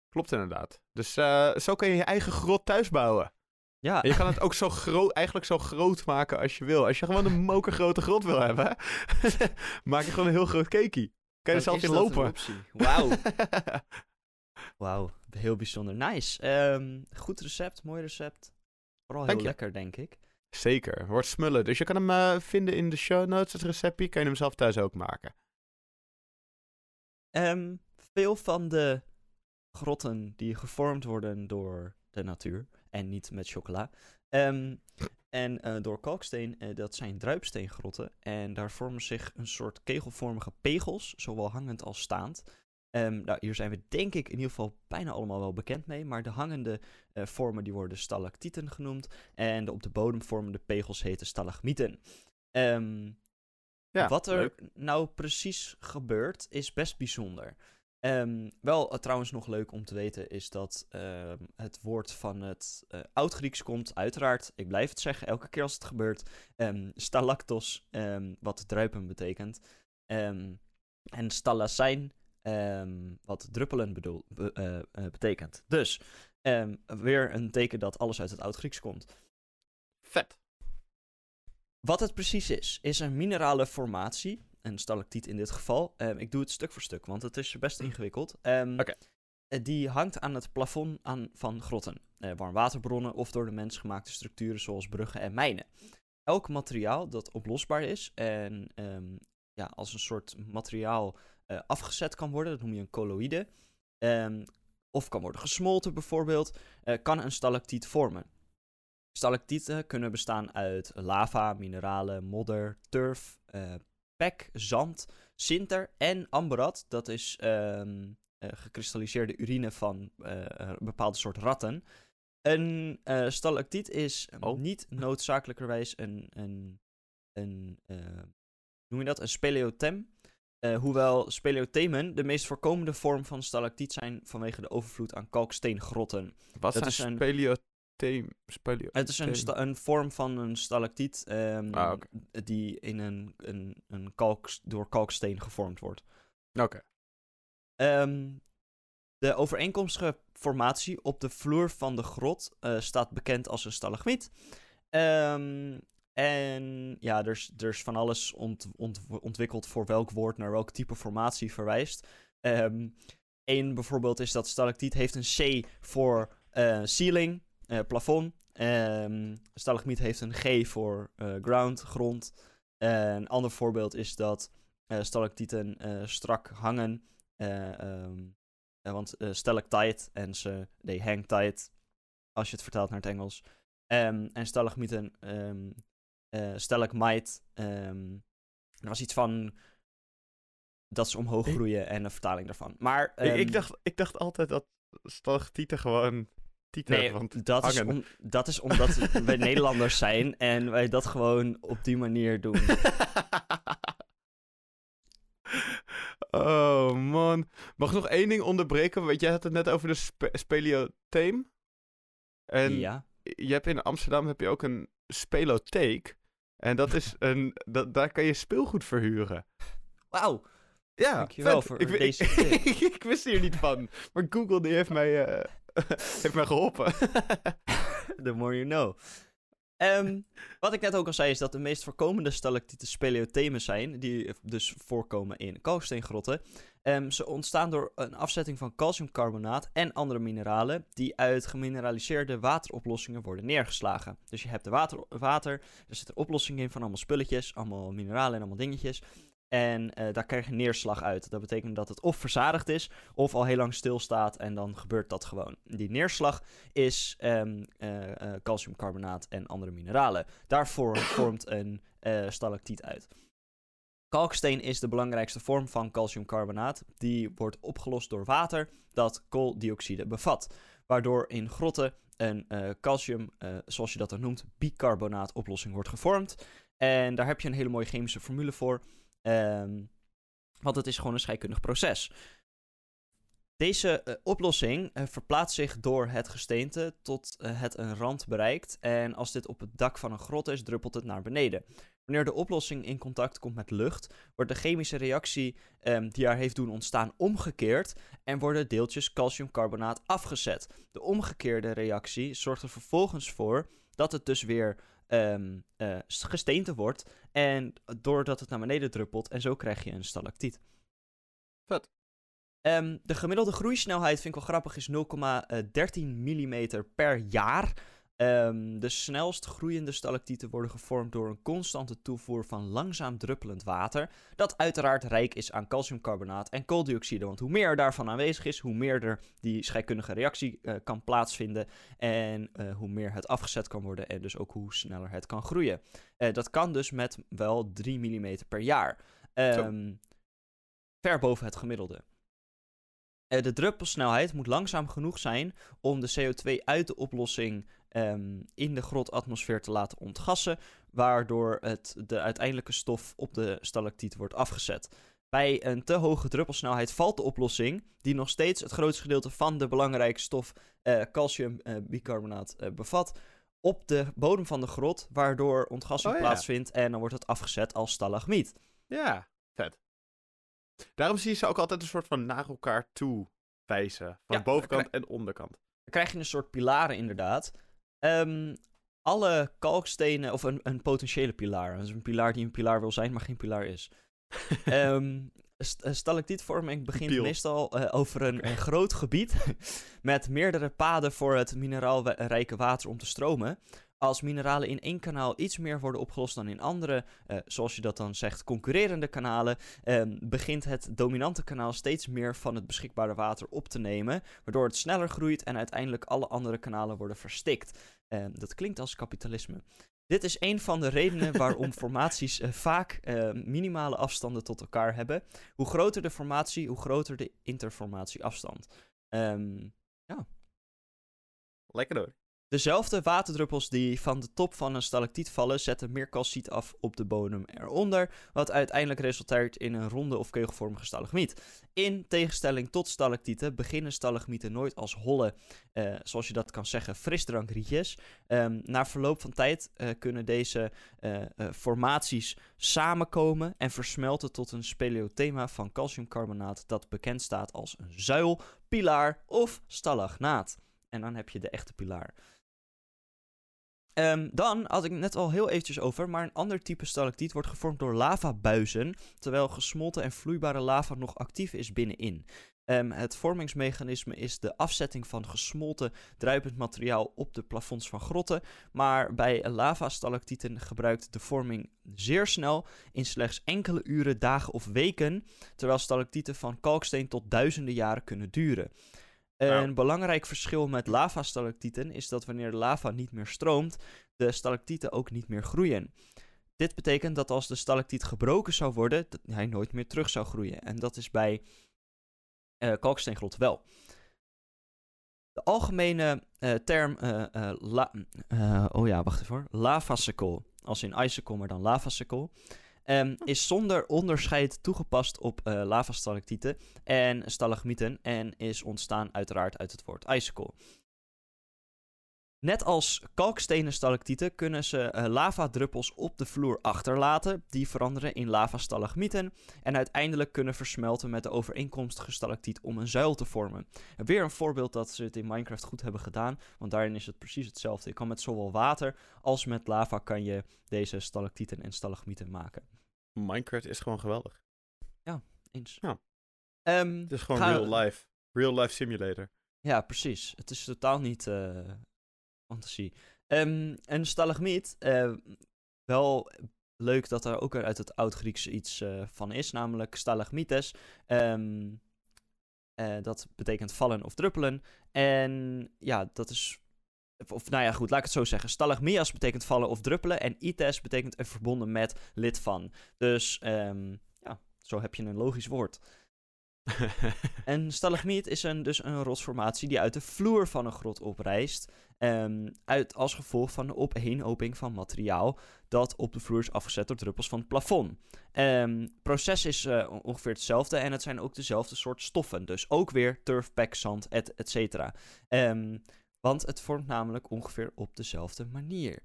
Klopt inderdaad. Dus uh, zo kan je je eigen grot thuis bouwen. Ja. En je kan het ook zo groot, eigenlijk zo groot maken als je wil. Als je gewoon een mokergrote grot wil hebben, maak je gewoon een heel groot cakeie. Kan je er zelf in lopen. Wauw. Wauw, heel bijzonder. Nice. Um, goed recept, mooi recept. Vooral heel lekker, denk ik. Zeker, wordt smullen. Dus je kan hem uh, vinden in de show notes, het receptje. Kan je hem zelf thuis ook maken. Um, veel van de grotten die gevormd worden door de natuur en niet met chocola. Um, en uh, door kalksteen, uh, dat zijn druipsteengrotten. En daar vormen zich een soort kegelvormige pegels, zowel hangend als staand. Um, nou, hier zijn we denk ik in ieder geval bijna allemaal wel bekend mee. Maar de hangende uh, vormen die worden stalactieten genoemd. En de op de bodem vormende pegels heten stalagmieten. Um, ja, wat er nou precies gebeurt is best bijzonder. Um, wel uh, trouwens nog leuk om te weten is dat uh, het woord van het uh, Oud-Grieks komt, uiteraard. Ik blijf het zeggen elke keer als het gebeurt. Um, stalactos, um, wat druipen betekent. en stalacijn, wat druppelen bedoel, be, uh, betekent. Dus weer een teken dat alles uit het Oud-Grieks komt. Vet. Wat het precies is, is een minerale formatie een stalactiet in dit geval. Um, ik doe het stuk voor stuk, want het is best ingewikkeld. Um, die hangt aan het plafond aan, van grotten, uh, warmwaterbronnen of door de mens gemaakte structuren zoals bruggen en mijnen. Elk materiaal dat oplosbaar is en um, ja, als een soort materiaal uh, afgezet kan worden, dat noem je een colloïde, of kan worden gesmolten bijvoorbeeld, uh, kan een stalactiet vormen. Stalactieten kunnen bestaan uit lava, mineralen, modder, turf, pek, zand, sinter en amberat. Dat is um, uh, gekristalliseerde urine van uh, een bepaalde soort ratten. Een uh, stalactiet is oh. niet noodzakelijkerwijs een, een, een noem je dat, een speleotem. Eh, hoewel speleothemen de meest voorkomende vorm van stalactiet zijn vanwege de overvloed aan kalksteengrotten. Wat Dat zijn is een-. Het is een, vorm van een stalactiet ehm, Ah, die in een, een, een kalk, door kalksteen gevormd wordt. Oké. Ehm, de overeenkomstige formatie op de vloer van de grot eh, staat bekend als een stalagmiet. Ehm, en ja, er is, er is van alles ont, ont- ontwikkeld voor welk woord naar welk type formatie verwijst. Eén bijvoorbeeld is dat stalactiet heeft een C voor eh, ceiling, eh, plafond. Ehm stalagmiet heeft een G voor eh, ground, grond. een ander voorbeeld is dat eh stalactieten eh, strak hangen. Eh, eh, want eh stalactite en ze they hang tight, als je het vertaalt naar het Engels. Ehm, en stalagmieten, eh stalagmite, er was iets van dat ze omhoog groeien en een vertaling daarvan. Maar Ik, ik, dacht, ik dacht altijd dat stalactieten gewoon Nee, want dat is, om, dat is omdat wij Nederlanders zijn en wij dat gewoon op die manier doen. oh man. Mag ik nog één ding onderbreken? Want jij had het net over de spe speleotheem. En ja. je hebt in Amsterdam heb je ook een spelotheek. En dat is een, dat, daar kan je speelgoed verhuren. Wauw. Ja, Dankjewel vet. voor ik, deze ik, tip. ik wist hier niet van. Maar Google die heeft mij, eh, heeft mij geholpen. The more you know. Ehm, wat ik net ook al zei, is dat de meest voorkomende stalactieten speleothemen zijn, die dus voorkomen in kalksteengrotten. Ehm, ze ontstaan door een afzetting van calciumcarbonaat en andere mineralen, die uit gemineraliseerde wateroplossingen worden neergeslagen. Dus je hebt de water, water er zit een oplossing in van allemaal spulletjes, allemaal mineralen en allemaal dingetjes. En eh, daar krijg je neerslag uit. Dat betekent dat het of verzadigd is, of al heel lang stilstaat en dan gebeurt dat gewoon. Die neerslag is ehm, eh, eh, calciumcarbonaat en andere mineralen. Daarvoor vormt een stalactiet uit. Kalksteen is de belangrijkste vorm van calciumcarbonaat. Die wordt opgelost door water dat kooldioxide bevat. Waardoor in grotten een calcium, zoals je dat dan noemt, bicarbonaatoplossing wordt gevormd. En daar heb je een hele mooie chemische formule voor. Ehm, want het is gewoon een scheikundig proces. Deze eh, oplossing eh, verplaatst zich door het gesteente tot eh, het een rand bereikt. En als dit op het dak van een grot is, druppelt het naar beneden. Wanneer de oplossing in contact komt met lucht, wordt de chemische reactie ehm, die haar heeft doen ontstaan omgekeerd en worden deeltjes calciumcarbonaat afgezet. De omgekeerde reactie zorgt er vervolgens voor dat het dus weer eh, gesteente wordt en doordat het naar beneden druppelt en zo krijg je een stalactiet. Vet. Ehm, de gemiddelde groeisnelheid, vind ik wel grappig, is 0,13 mm per jaar. Ehm, de snelst groeiende stalactieten worden gevormd door een constante toevoer van langzaam druppelend water, dat uiteraard rijk is aan calciumcarbonaat en kooldioxide. Want hoe meer er daarvan aanwezig is, hoe meer er die scheikundige reactie eh, kan plaatsvinden en eh, hoe meer het afgezet kan worden en dus ook hoe sneller het kan groeien. Eh, dat kan dus met wel 3 mm per jaar. Ehm, ver boven het gemiddelde. De druppelsnelheid moet langzaam genoeg zijn om de CO2 uit de oplossing ehm, in de grotatmosfeer te laten ontgassen, waardoor het, de uiteindelijke stof op de stalactiet wordt afgezet. Bij een te hoge druppelsnelheid valt de oplossing, die nog steeds het grootste gedeelte van de belangrijke stof eh calciumbicarbonaat eh, bevat, op de bodem van de grot, waardoor ontgassing Oh ja. plaatsvindt en dan wordt het afgezet als stalagmiet. ja, vet. Daarom zie je ze ook altijd een soort van naar elkaar toe wijzen. Van Ja, bovenkant en onderkant. Dan krijg je een soort pilaren inderdaad. Ehm, alle kalkstenen, of een, een potentiële pilaar. Dus een pilaar die een pilaar wil zijn, maar geen pilaar is. Eh, stalactietvorming begint Piel. meestal eh, over een, een groot gebied met meerdere paden voor het mineraalrijke water om te stromen. Als mineralen in één kanaal iets meer worden opgelost dan in andere, eh, zoals je dat dan zegt, concurrerende kanalen, ehm, begint het dominante kanaal steeds meer van het beschikbare water op te nemen, waardoor het sneller groeit en uiteindelijk alle andere kanalen worden verstikt. Ehm, dat klinkt als kapitalisme. Dit is een van de redenen waarom formaties eh, vaak eh, minimale afstanden tot elkaar hebben. Hoe groter de formatie, hoe groter de interformatieafstand. Ehm Lekker door. Dezelfde waterdruppels die van de top van een stalactiet vallen, zetten meer calciet af op de bodem eronder, wat uiteindelijk resulteert in een ronde of kegelvormige stalagmiet. In tegenstelling tot stalactieten beginnen stalagmieten nooit als holle, eh, zoals je dat kan zeggen, frisdrankrietjes. Um, na verloop van tijd uh, kunnen deze uh, formaties samenkomen en versmelten tot een speleothema van calciumcarbonaat dat bekend staat als een zuil, pilaar of stalagnaat. En dan heb je de echte pilaar. Um, dan had ik net al heel eventjes over, maar een ander type stalactiet wordt gevormd door lavabuizen, terwijl gesmolten en vloeibare lava nog actief is binnenin. Um, het vormingsmechanisme is de afzetting van gesmolten druipend materiaal op de plafonds van grotten, maar bij lavastalactieten gebruikt de vorming zeer snel, in slechts enkele uren, dagen of weken, terwijl stalactieten van kalksteen tot duizenden jaren kunnen duren. Een belangrijk verschil met lavastalactieten is dat wanneer de lava niet meer stroomt, de stalactieten ook niet meer groeien. Dit betekent dat als de stalactiet gebroken zou worden, dat hij nooit meer terug zou groeien. En dat is bij uh, kalksteengrot wel. De algemene uh, term, la, oh ja, wacht even hoor, als in icicle, maar dan lavasicle, Um, is zonder onderscheid toegepast op uh, lavastalactieten en stalagmieten en is ontstaan uiteraard uit het woord icicle. Net als kalkstenen stalactieten kunnen ze uh, lavadruppels op de vloer achterlaten, die veranderen in lavastalagmieten en uiteindelijk kunnen versmelten met de overeenkomstige stalactiet om een zuil te vormen. Weer een voorbeeld dat ze het in Minecraft goed hebben gedaan, want daarin is het precies hetzelfde. Je kan met zowel water als met lava kan je deze stalactieten en stalagmieten maken. Minecraft is gewoon geweldig. Ja, eens. Ja. Um, het is gewoon real life. Real life simulator. Ja, precies. Het is totaal niet uh, fantasie. Um, en stalagmiet, uh, wel leuk dat er ook uit het Oud-Grieks iets uh, van is, namelijk stalagmites. Um, dat betekent vallen of druppelen. En ja, dat is of nou ja, goed, laat ik het zo zeggen. Stalagmias betekent vallen of druppelen. En ites betekent er verbonden met lid van. Dus um, ja, zo heb je een logisch woord. en stalagmiet is een, dus een rotsformatie die uit de vloer van een grot oprijst. Um, uit, als gevolg van de opeenhoping van materiaal dat op de vloer is afgezet door druppels van het plafond. Het um, proces is uh, ongeveer hetzelfde en het zijn ook dezelfde soort stoffen. Dus ook weer turf, pek, zand, et, et cetera. Um, want het vormt namelijk ongeveer op dezelfde manier.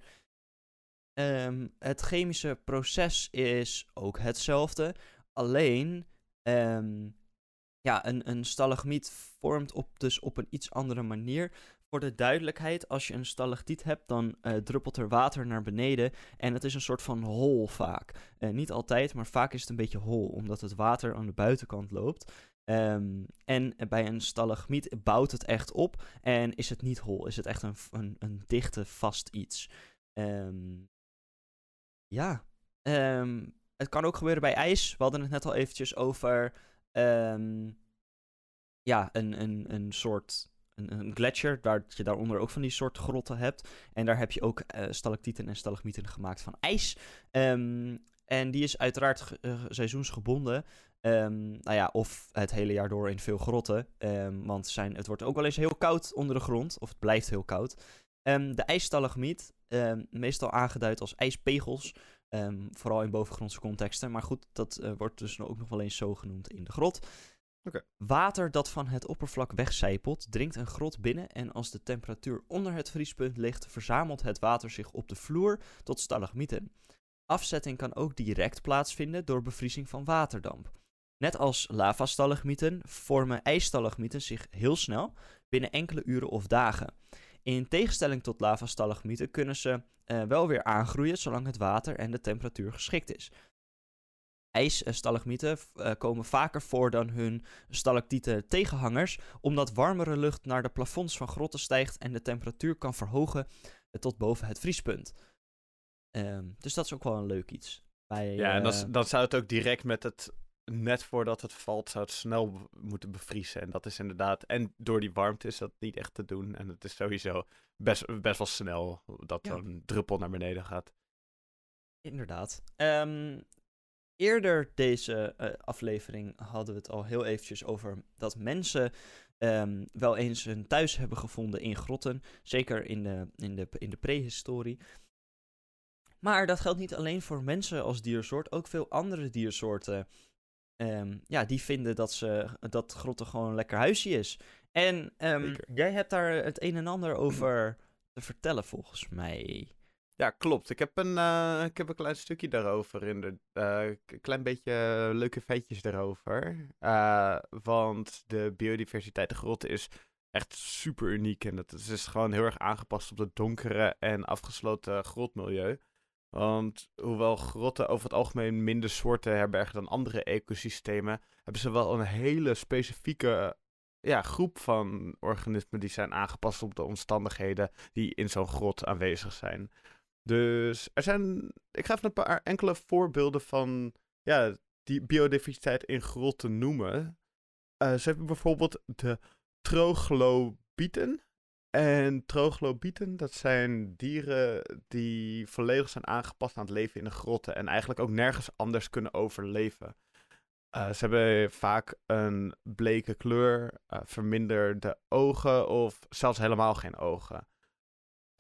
Het chemische proces is ook hetzelfde. Alleen, ja, een, een stalagmiet vormt op, dus op een iets andere manier. Voor de duidelijkheid, als je een stalactiet hebt, dan uh, druppelt er water naar beneden. En het is een soort van hol vaak. Uh, niet altijd, maar vaak is het een beetje hol, omdat het water aan de buitenkant loopt. Um, en bij een stalagmiet bouwt het echt op en is het niet hol, is het echt een, een, een dichte, vast iets. Um, ja, um, het kan ook gebeuren bij ijs. We hadden het net al eventjes over ja, een, een, een soort een, een gletsjer, waar je daaronder ook van die soort grotten hebt. En daar heb je ook uh, stalactieten en stalagmieten gemaakt van ijs. Um, en die is uiteraard uh, seizoensgebonden. Um, nou ja, of het hele jaar door in veel grotten. Um, want zijn, het wordt ook wel eens heel koud onder de grond. Of het blijft heel koud. De ijsstalagmiet, meestal aangeduid als ijspegels. vooral in bovengrondse contexten. Maar goed, dat uh, wordt dus ook nog wel eens zo genoemd in de grot. Water dat van het oppervlak wegcijpelt, dringt een grot binnen en als de temperatuur onder het vriespunt ligt, verzamelt het water zich op de vloer tot stalagmieten. Afzetting kan ook direct plaatsvinden door bevriezing van waterdamp. Net als lavastalagmieten vormen ijsstalagmieten zich heel snel, binnen enkele uren of dagen. In tegenstelling tot lavastalagmieten kunnen ze uh, wel weer aangroeien zolang het water en de temperatuur geschikt is. IJsstalagmieten uh, komen vaker voor dan hun stalactieten tegenhangers, omdat warmere lucht naar de plafonds van grotten stijgt en de temperatuur kan verhogen uh, tot boven het vriespunt. Um, dus dat is ook wel een leuk iets. Bij, ja, en dan, dan zou het ook direct met het net voordat het valt, zou het snel moeten bevriezen. En dat is inderdaad. En door die warmte is dat niet echt te doen. En het is sowieso best, best wel snel dat ja. zo'n druppel naar beneden gaat. Inderdaad. Um, eerder deze uh, aflevering hadden we het al heel eventjes over dat mensen ehm, wel eens een thuis hebben gevonden in grotten. Zeker in de, in de, in de prehistorie. Maar dat geldt niet alleen voor mensen als diersoort, ook veel andere diersoorten. ehm, ja, die vinden dat, ze, dat grotten gewoon een lekker huisje is. En ehm, jij hebt daar het een en ander over te vertellen, volgens mij. Ja, klopt. Ik heb een, eh, ik heb een klein stukje daarover. In de, eh, een klein beetje leuke feitjes daarover. Eh, want de biodiversiteit in grotten is echt super uniek. En dat is, is gewoon heel erg aangepast op het donkere en afgesloten grotmilieu. Want hoewel grotten over het algemeen minder soorten herbergen dan andere ecosystemen, hebben ze wel een hele specifieke ja, groep van organismen die zijn aangepast op de omstandigheden die in zo'n grot aanwezig zijn. Dus er zijn, ik ga even een paar enkele voorbeelden van ja, die biodiversiteit in grotten noemen. Eh, ze hebben bijvoorbeeld de troglobieten. En troglobieten, dat zijn dieren die volledig zijn aangepast aan het leven in de grotten en eigenlijk ook nergens anders kunnen overleven. Eh, ze hebben vaak een bleke kleur, eh, verminderde ogen of zelfs helemaal geen ogen.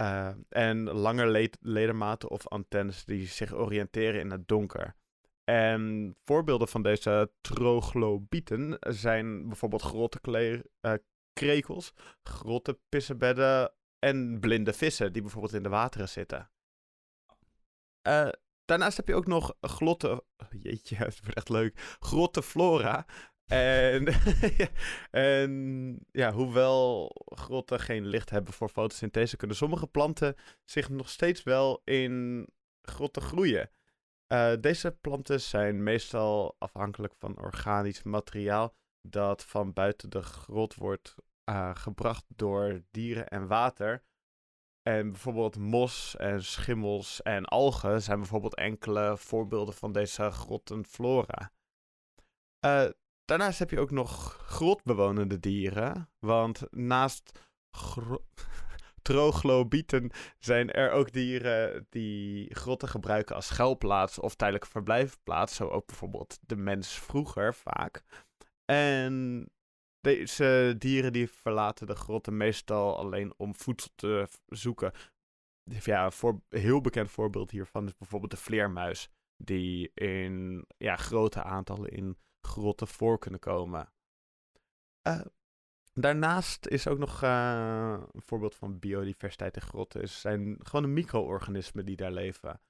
Eh, en lange le- ledematen of antennes die zich oriënteren in het donker. En voorbeelden van deze troglobieten zijn bijvoorbeeld grote kle- eh, krekels, grote pissenbedden en blinde vissen die bijvoorbeeld in de wateren zitten. Eh, daarnaast heb je ook nog grotte... Jeetje, het wordt echt leuk. Grotte flora. En, en ja, hoewel grotten geen licht hebben voor fotosynthese, kunnen sommige planten zich nog steeds wel in grotten groeien. Eh, deze planten zijn meestal afhankelijk van organisch materiaal dat van buiten de grot wordt eh, gebracht door dieren en water. En bijvoorbeeld mos en schimmels en algen zijn bijvoorbeeld enkele voorbeelden van deze grottenflora. Eh daarnaast heb je ook nog grotbewonende dieren. Want naast troglobieten zijn er ook dieren die grotten gebruiken als schuilplaats of tijdelijke verblijfplaats. Zo ook bijvoorbeeld de mens vroeger vaak. En deze dieren die verlaten de grotten meestal alleen om voedsel te zoeken. Ja, een voor, heel bekend voorbeeld hiervan is bijvoorbeeld de vleermuis. Die in ja, grote aantallen in grotten voor kunnen komen. Eh, daarnaast is ook nog eh, een voorbeeld van biodiversiteit in grotten. Is, zijn gewoon de micro-organismen die daar leven.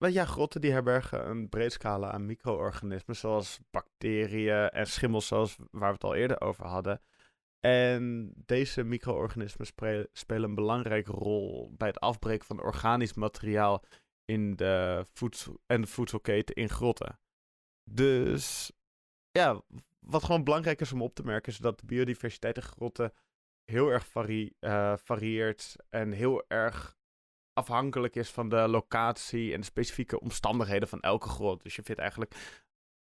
Maar ja, grotten die herbergen een breed scala aan micro-organismen, zoals bacteriën en schimmels, zoals waar we het al eerder over hadden. En deze micro-organismen spelen een belangrijke rol bij het afbreken van organisch materiaal in de voedsel- en de voedselketen in grotten. Dus ja, wat gewoon belangrijk is om op te merken, is dat de biodiversiteit in grotten heel erg eh, varieert en heel erg afhankelijk is van de locatie en de specifieke omstandigheden van elke grot. Dus je vindt eigenlijk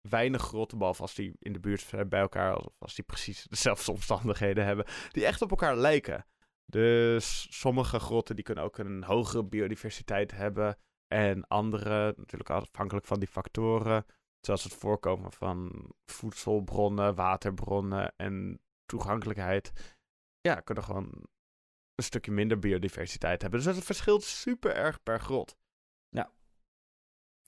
weinig grotten, behalve als die in de buurt zijn bij elkaar, of als die precies dezelfde omstandigheden hebben, die echt op elkaar lijken. Dus sommige grotten die kunnen ook een hogere biodiversiteit hebben en andere, natuurlijk afhankelijk van die factoren, zoals het voorkomen van voedselbronnen, waterbronnen en toegankelijkheid, ja, kunnen gewoon een stukje minder biodiversiteit hebben. Dus dat verschilt super erg per grot. Ja.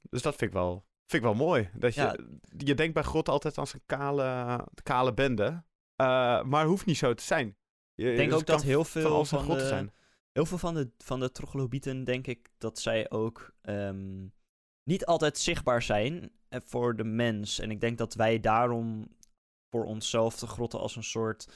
Dus dat vind ik wel, vind ik wel mooi. Dat je, Ja. je denkt bij grotten altijd als een kale, kale bende. eh, maar hoeft niet zo te zijn. Je, Ik denk het ook dat heel van veel van grot de, zijn. heel veel van de, van de troglobieten, denk ik, dat zij ook ehm, niet altijd zichtbaar zijn voor de mens. En ik denk dat wij daarom voor onszelf de grotten als een soort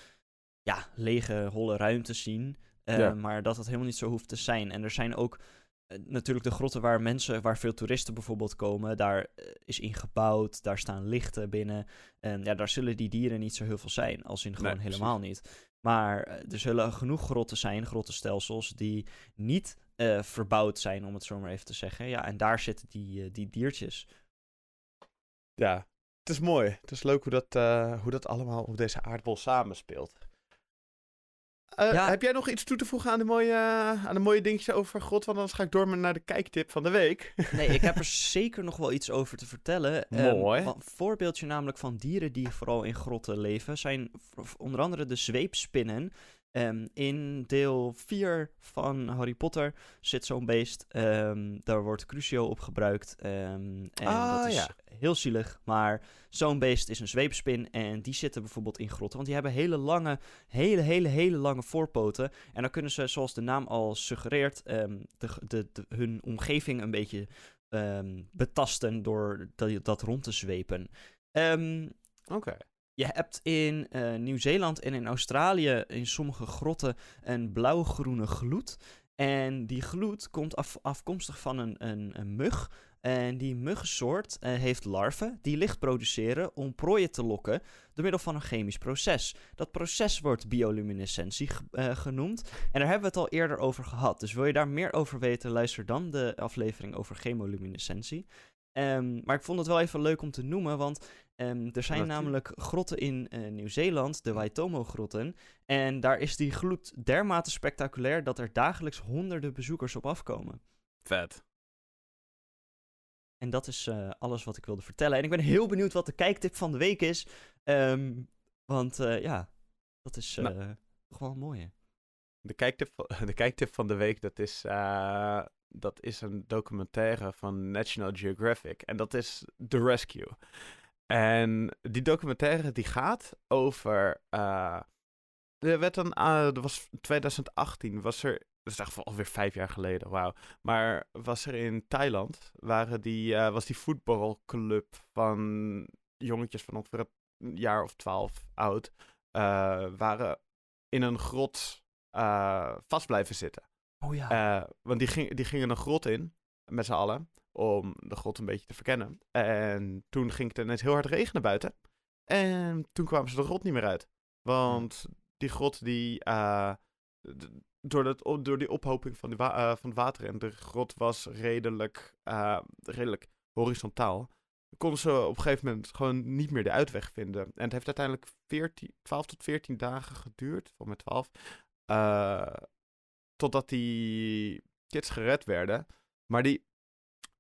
ja, lege, holle ruimte zien. Eh, Ja. Maar dat dat helemaal niet zo hoeft te zijn. En er zijn ook eh, natuurlijk de grotten waar mensen, waar veel toeristen bijvoorbeeld komen, daar eh, is ingebouwd, daar staan lichten binnen. En ja, daar zullen die dieren niet zo heel veel zijn, als in gewoon helemaal niet. Maar eh, er zullen genoeg grotten zijn, grottenstelsels, die niet eh, verbouwd zijn, om het zo maar even te zeggen. Ja, en daar zitten die, eh, die diertjes. Ja, het is mooi. Het is leuk hoe dat, eh, hoe dat allemaal op deze aardbol samenspeelt. Ja. Heb jij nog iets toe te voegen aan de mooie, aan de mooie dingetjes over God? Want anders ga ik door met naar de kijktip van de week. Nee, ik heb er zeker nog wel iets over te vertellen. Ehm, Mooi. Een voorbeeldje namelijk van dieren die vooral in grotten leven zijn onder andere de zweepspinnen. Ehm, in deel 4 van Harry Potter zit zo'n beest. ehm, daar wordt Crucio op gebruikt. ehm, en Ah, dat is ja. heel zielig. Maar zo'n beest is een zweepspin. En die zitten bijvoorbeeld in grotten. Want die hebben hele lange, hele, hele, hele lange voorpoten. En dan kunnen ze, zoals de naam al suggereert, de, de, de- hun omgeving een beetje betasten door dat, dat rond te zwepen. Oké. Je hebt in eh, Nieuw-Zeeland en in Australië in sommige grotten een blauw-groene gloed. En die gloed komt af, afkomstig van een, een, een mug. En die muggensoort eh, heeft larven die licht produceren om prooien te lokken door middel van een chemisch proces. Dat proces wordt bioluminescentie eh, genoemd. En daar hebben we het al eerder over gehad. Dus wil je daar meer over weten, luister dan de aflevering over chemoluminescentie. Ehm, maar ik vond het wel even leuk om te noemen, want ehm, er zijn namelijk grotten in eh, Nieuw-Zeeland, de Waitomo-grotten. En daar is die gloed dermate spectaculair dat er dagelijks honderden bezoekers op afkomen. Vet. En dat is eh, alles wat ik wilde vertellen. En ik ben heel benieuwd wat de kijktip van de week is. Ehm, want eh, ja, dat is Nou. toch wel een mooie. De kijktip, van- de kijktip van de week, dat is, dat is een documentaire van National Geographic. En dat is The Rescue. En die documentaire die gaat over... eh, er werd een, eh, er was 2018, was er... Dat is echt alweer vijf jaar geleden, wauw. Maar was er in Thailand, waren die, eh, was die voetbalclub van jongetjes van ongeveer een jaar of twaalf oud... waren in een grot vast blijven zitten. Oh ja. Eh, want die, ging, die gingen een grot in, met z'n allen, om de grot een beetje te verkennen. En toen ging het ineens heel hard regenen buiten. En toen kwamen ze de grot niet meer uit. Want die grot, die, eh, door, door die ophoping van, eh, van het water en de grot was redelijk, redelijk horizontaal. Konden ze op een gegeven moment gewoon niet meer de uitweg vinden. En het heeft uiteindelijk 14, 12 tot 14 dagen geduurd, voor mij 12, eh, totdat die kids gered werden. Maar die,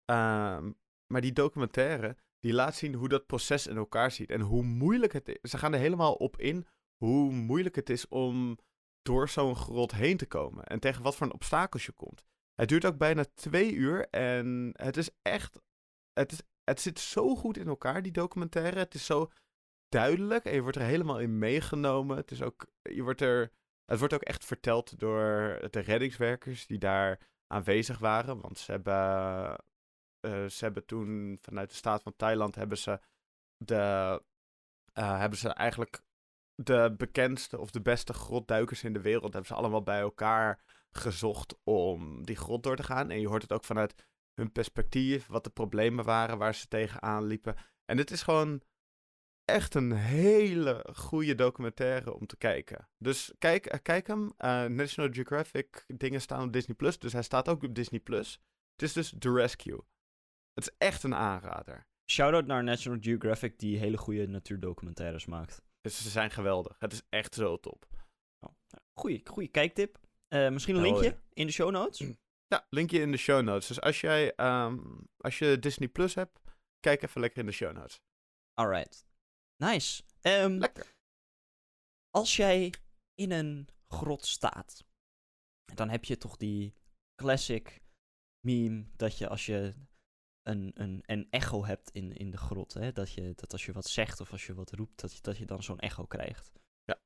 ehm, maar die documentaire, die laat zien hoe dat proces in elkaar zit. En hoe moeilijk het is. Ze gaan er helemaal op in hoe moeilijk het is om door zo'n grot heen te komen. En tegen wat voor een obstakels je komt. Het duurt ook bijna twee uur. En het is echt. Het, het zit zo goed in elkaar, die documentaire. Het is zo duidelijk. En je wordt er helemaal in meegenomen. Het is ook. Je wordt er. Het wordt ook echt verteld door de reddingswerkers die daar aanwezig waren. Want ze hebben, eh, ze hebben toen vanuit de staat van Thailand hebben ze, de, eh, hebben ze eigenlijk de bekendste of de beste grotduikers in de wereld hebben ze allemaal bij elkaar gezocht om die grot door te gaan. En je hoort het ook vanuit hun perspectief, wat de problemen waren waar ze tegenaan liepen. En het is gewoon echt een hele goede documentaire om te kijken. Dus kijk, eh, kijk hem. Eh, National Geographic dingen staan op Disney Plus, dus hij staat ook op Disney Plus. Het is dus The Rescue. Het is echt een aanrader. Shout-out naar National Geographic die hele goede natuurdocumentaires maakt. Dus ze zijn geweldig. Het is echt zo top. Oh, goeie, goeie kijktip. Eh, misschien een Oh, linkje ja. in de show notes. Ja, linkje in de show notes. Dus als jij ehm, als je Disney Plus hebt, kijk even lekker in de show notes. Alright. Nice. Lekker. als jij in een grot staat, dan heb je toch die classic meme dat je als je een, een, een echo hebt in, in de grot, hè, dat, je, dat als je wat zegt of als je wat roept, dat je, dat je dan zo'n echo krijgt. Ja.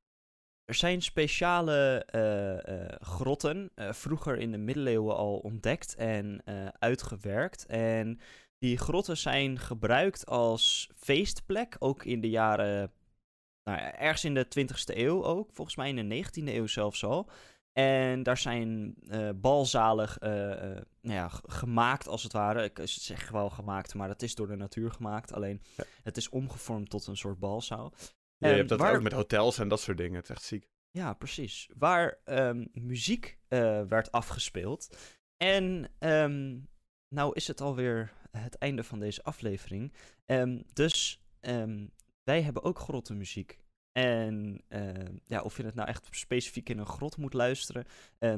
Er zijn speciale eh, eh, grotten, eh, vroeger in de middeleeuwen al ontdekt en uitgewerkt. En die grotten zijn gebruikt als feestplek, ook in de jaren, nou, ja, ergens in de 20ste eeuw ook, volgens mij in de 19e eeuw zelfs al. En daar zijn eh balzalen eh, eh, nou ja, gemaakt, als het ware. Ik zeg wel gemaakt, maar dat is door de natuur gemaakt. Alleen, Ja. het is omgevormd tot een soort balzaal. je Ehm, hebt dat waar- ook met hotels en dat soort dingen. Het is echt ziek. Ja, precies. Waar ehm, muziek werd afgespeeld. En ehm, nou is het alweer het einde van deze aflevering. Ehm, dus ehm, wij hebben ook grottenmuziek En ehm, ja, of je het nou echt specifiek in een grot moet luisteren,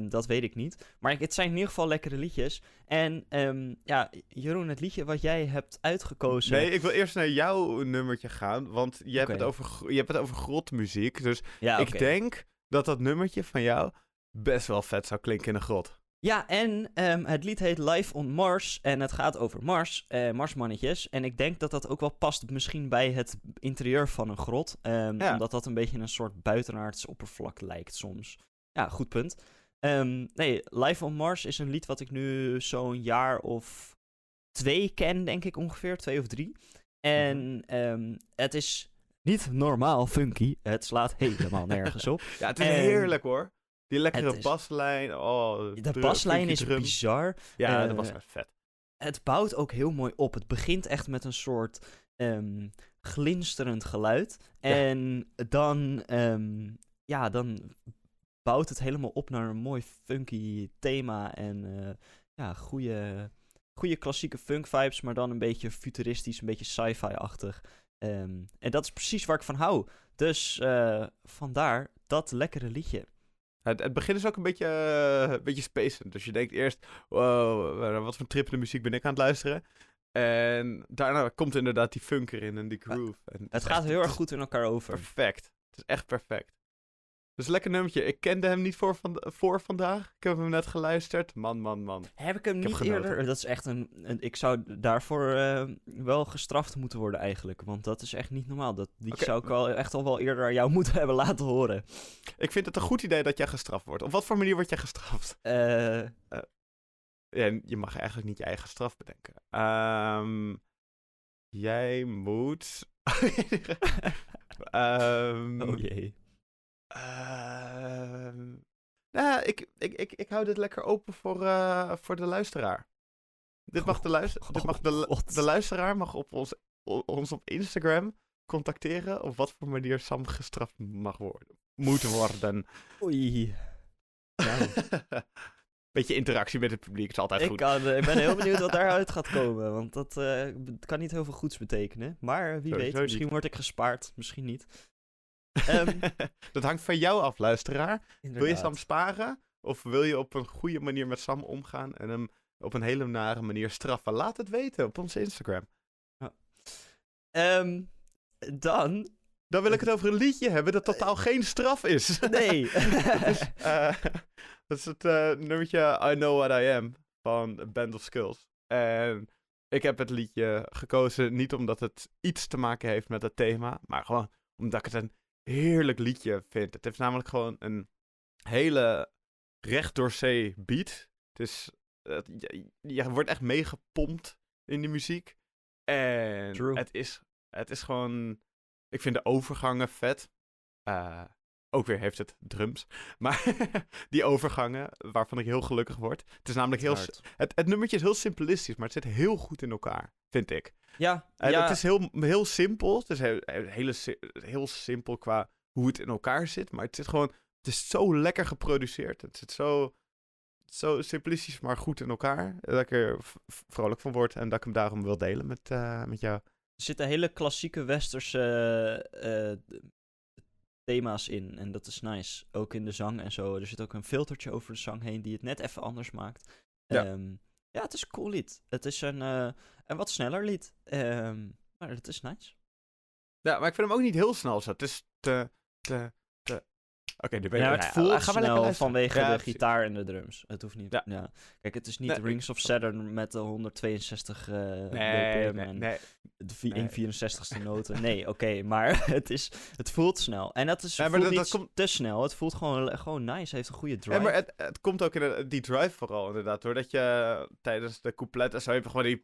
dat weet ik niet. Maar het zijn in ieder geval lekkere liedjes. En ja, Jeroen, het liedje wat jij hebt uitgekozen. Nee, ik wil eerst naar jouw nummertje gaan, want je, hebt, het over, je hebt het over grotmuziek. Dus ja, ik denk dat dat nummertje van jou best wel vet zou klinken in een grot. Ja, en ehm, het lied heet Live on Mars. En het gaat over Mars, eh, Marsmannetjes. En ik denk dat dat ook wel past misschien bij het interieur van een grot. ehm, Ja. Omdat dat een beetje een soort buitenaards oppervlak lijkt soms. Ja, goed punt. Ehm, nee, Live on Mars is een lied wat ik nu zo'n jaar of twee ken, denk ik ongeveer. Twee of drie. En ehm, het is niet normaal funky. Het slaat helemaal nergens op. Ja, het is En- heerlijk hoor. Die lekkere is- baslijn. Oh, De drum- baslijn is drum. bizar. Ja, eh, de baslijn is vet. het bouwt ook heel mooi op. Het begint echt met een soort ehm, glinsterend geluid. Ja. En dan, ehm, ja, dan bouwt het helemaal op naar een mooi funky thema. En eh, ja, goede, goede klassieke funk vibes, maar dan een beetje futuristisch, een beetje sci-fi-achtig. Ehm, en dat is precies waar ik van hou. Dus eh, vandaar dat lekkere liedje. Het, het begin is ook een beetje, eh, een beetje spacend. Dus je denkt eerst, wow, wa- wat voor trippende muziek ben ik aan het luisteren. En daarna komt inderdaad die funk erin en die groove. En Het gaat heel erg goed in elkaar over. Perfect. Het is echt perfect. Dus lekker nummertje. Ik kende hem niet voor, van, voor vandaag. Ik heb hem net geluisterd. Man, man, man. Heb ik hem Ik niet eerder? Dat is echt een, een- Ik zou daarvoor eh, wel gestraft moeten worden eigenlijk. Want dat is echt niet normaal. Dat, die zou ik al echt al wel eerder aan jou moeten hebben laten horen. Ik vind het een goed idee dat jij gestraft wordt. Op wat voor manier word jij gestraft? Eh, Ja, je mag eigenlijk niet je eigen straf bedenken. Ehm, jij moet... Ehm, oh jee. Ehm, nou, ik, ik, ik, ik hou dit lekker open voor, eh, voor de luisteraar. Dit mag de, luister, dit mag de, de luisteraar mag op ons, ons op Instagram contacteren op wat voor manier Sam gestraft mag worden. Moet worden. Oei. Nou, Beetje interactie met het publiek is altijd ik, goed. kan, ik ben heel benieuwd wat daaruit gaat komen. Want dat eh, kan niet heel veel goeds betekenen. Maar wie Sowieso weet, misschien niet. word ik gespaard. Misschien niet. Ehm, dat hangt van jou af, luisteraar. Wil je. Sam sparen? Of wil je op een goede manier met Sam omgaan en hem op een hele nare manier straffen? Laat het weten op onze Instagram. Ehm, dan... Dan wil ik het over een liedje hebben dat totaal geen straf is. Nee. dat, is, eh, dat is het eh, nummertje I Know What I Am van Band of Skulls. En ik heb het liedje gekozen niet omdat het iets te maken heeft met het thema, maar gewoon omdat ik het een heerlijk liedje vind. Het heeft namelijk gewoon een hele recht door zee beat. Het is, het- je, je wordt echt meegepompt in die muziek. En True. het is, het is gewoon... Ik vind de overgangen vet. Eh, ook weer heeft het drums. Maar die overgangen, waarvan ik heel gelukkig word. Het is namelijk heel... Het, het nummertje is heel simplistisch, maar het zit heel goed in elkaar, vind ik. Ja, En ja. Het is heel, heel simpel. Het is heel, hele, si- heel simpel qua hoe het in elkaar zit. Maar het zit gewoon... Het is zo lekker geproduceerd. Het zit zo, zo simplistisch, maar goed in elkaar. Dat ik er vrolijk van word. En dat ik hem daarom wil delen met, eh, met jou. Er zitten hele klassieke westerse eh, eh, thema's in. En dat is nice. Ook in de zang en zo. Er zit ook een filtertje over de zang heen die het net even anders maakt. Ja. Ja, ja het is een cool lied. Het is een, een wat sneller lied. Ehm, maar het is nice. Ja, maar ik vind hem ook niet heel snel zo. Het is te... Oké, ben je... Ja, het voelt snel vanwege Ja, de gitaar en de drums. Het hoeft niet. Ja. Kijk, het is niet Nee, Rings of Saturn met de 162 eh Nee, BPM nee, en nee. de vi- Nee. 164ste noten. Nee, oké, maar het, is, het voelt snel. En dat is maar dat- niet dat komt- te snel. Het voelt gewoon, gewoon nice. Het heeft een goede drive. Ja, maar het, het komt ook in de- die drive vooral inderdaad. Doordat je tijdens de coupletten zo even gewoon die...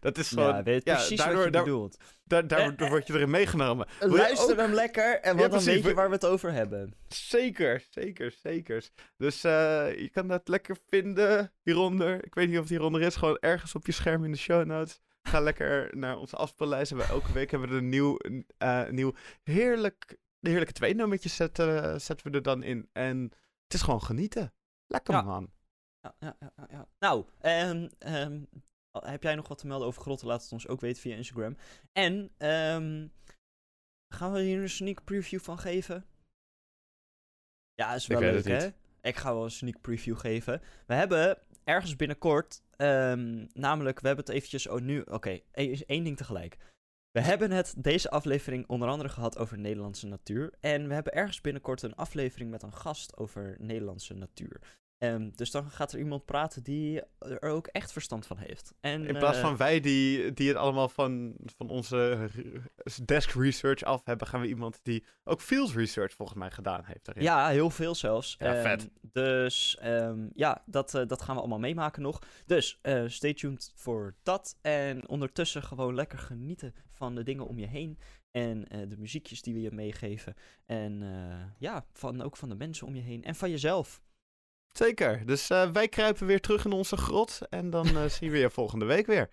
Dat is gewoon... ja, weet ja, precies daardoor, wat je daar, bedoelt. daar, daar, Eh, daar eh, word je erin meegenomen. Je Luister ook- hem lekker en wat dan weet je waar we het over hebben. Zeker, zeker, zeker. Dus eh, je kan dat lekker vinden hieronder. Ik weet niet of het hieronder is. Gewoon ergens op je scherm in de show notes. Ga lekker naar onze afspeellijst. We- Elke week hebben we er een nieuw, eh, nieuw heerlijk, heerlijke twee nummertjes zetten, zetten we er dan in. En het is gewoon genieten. Lekker Ja. man. Ja, ja, ja, ja. Nou, ehm, ehm, al- heb jij nog wat te melden over grotten? Laat het ons ook weten via Instagram. En ehm, gaan we hier een sneak preview van geven? Ja, is wel leuk, hè? niet. Ik ga wel een sneak preview geven. We hebben ergens binnenkort, ehm, namelijk, we hebben het eventjes, oh nu, oké, e- één ding tegelijk. We hebben het deze aflevering onder andere gehad over Nederlandse natuur. En we hebben ergens binnenkort een aflevering met een gast over Nederlandse natuur. Ehm, dus dan gaat er iemand praten die er ook echt verstand van heeft. En, In plaats eh, van wij die, die het allemaal van, van onze desk research af hebben, gaan we iemand die ook field research volgens mij gedaan heeft. Daarin. Ja, heel veel zelfs. Ja, Ehm, vet. Dus ehm, ja, dat, eh, dat gaan we allemaal meemaken nog. Dus eh, stay tuned voor dat. En ondertussen gewoon lekker genieten van de dingen om je heen. En eh, de muziekjes die we je meegeven. En eh, ja, van, ook van de mensen om je heen. En van jezelf. Zeker. Dus eh, wij kruipen weer terug in onze grot en dan eh, zien we je volgende week weer.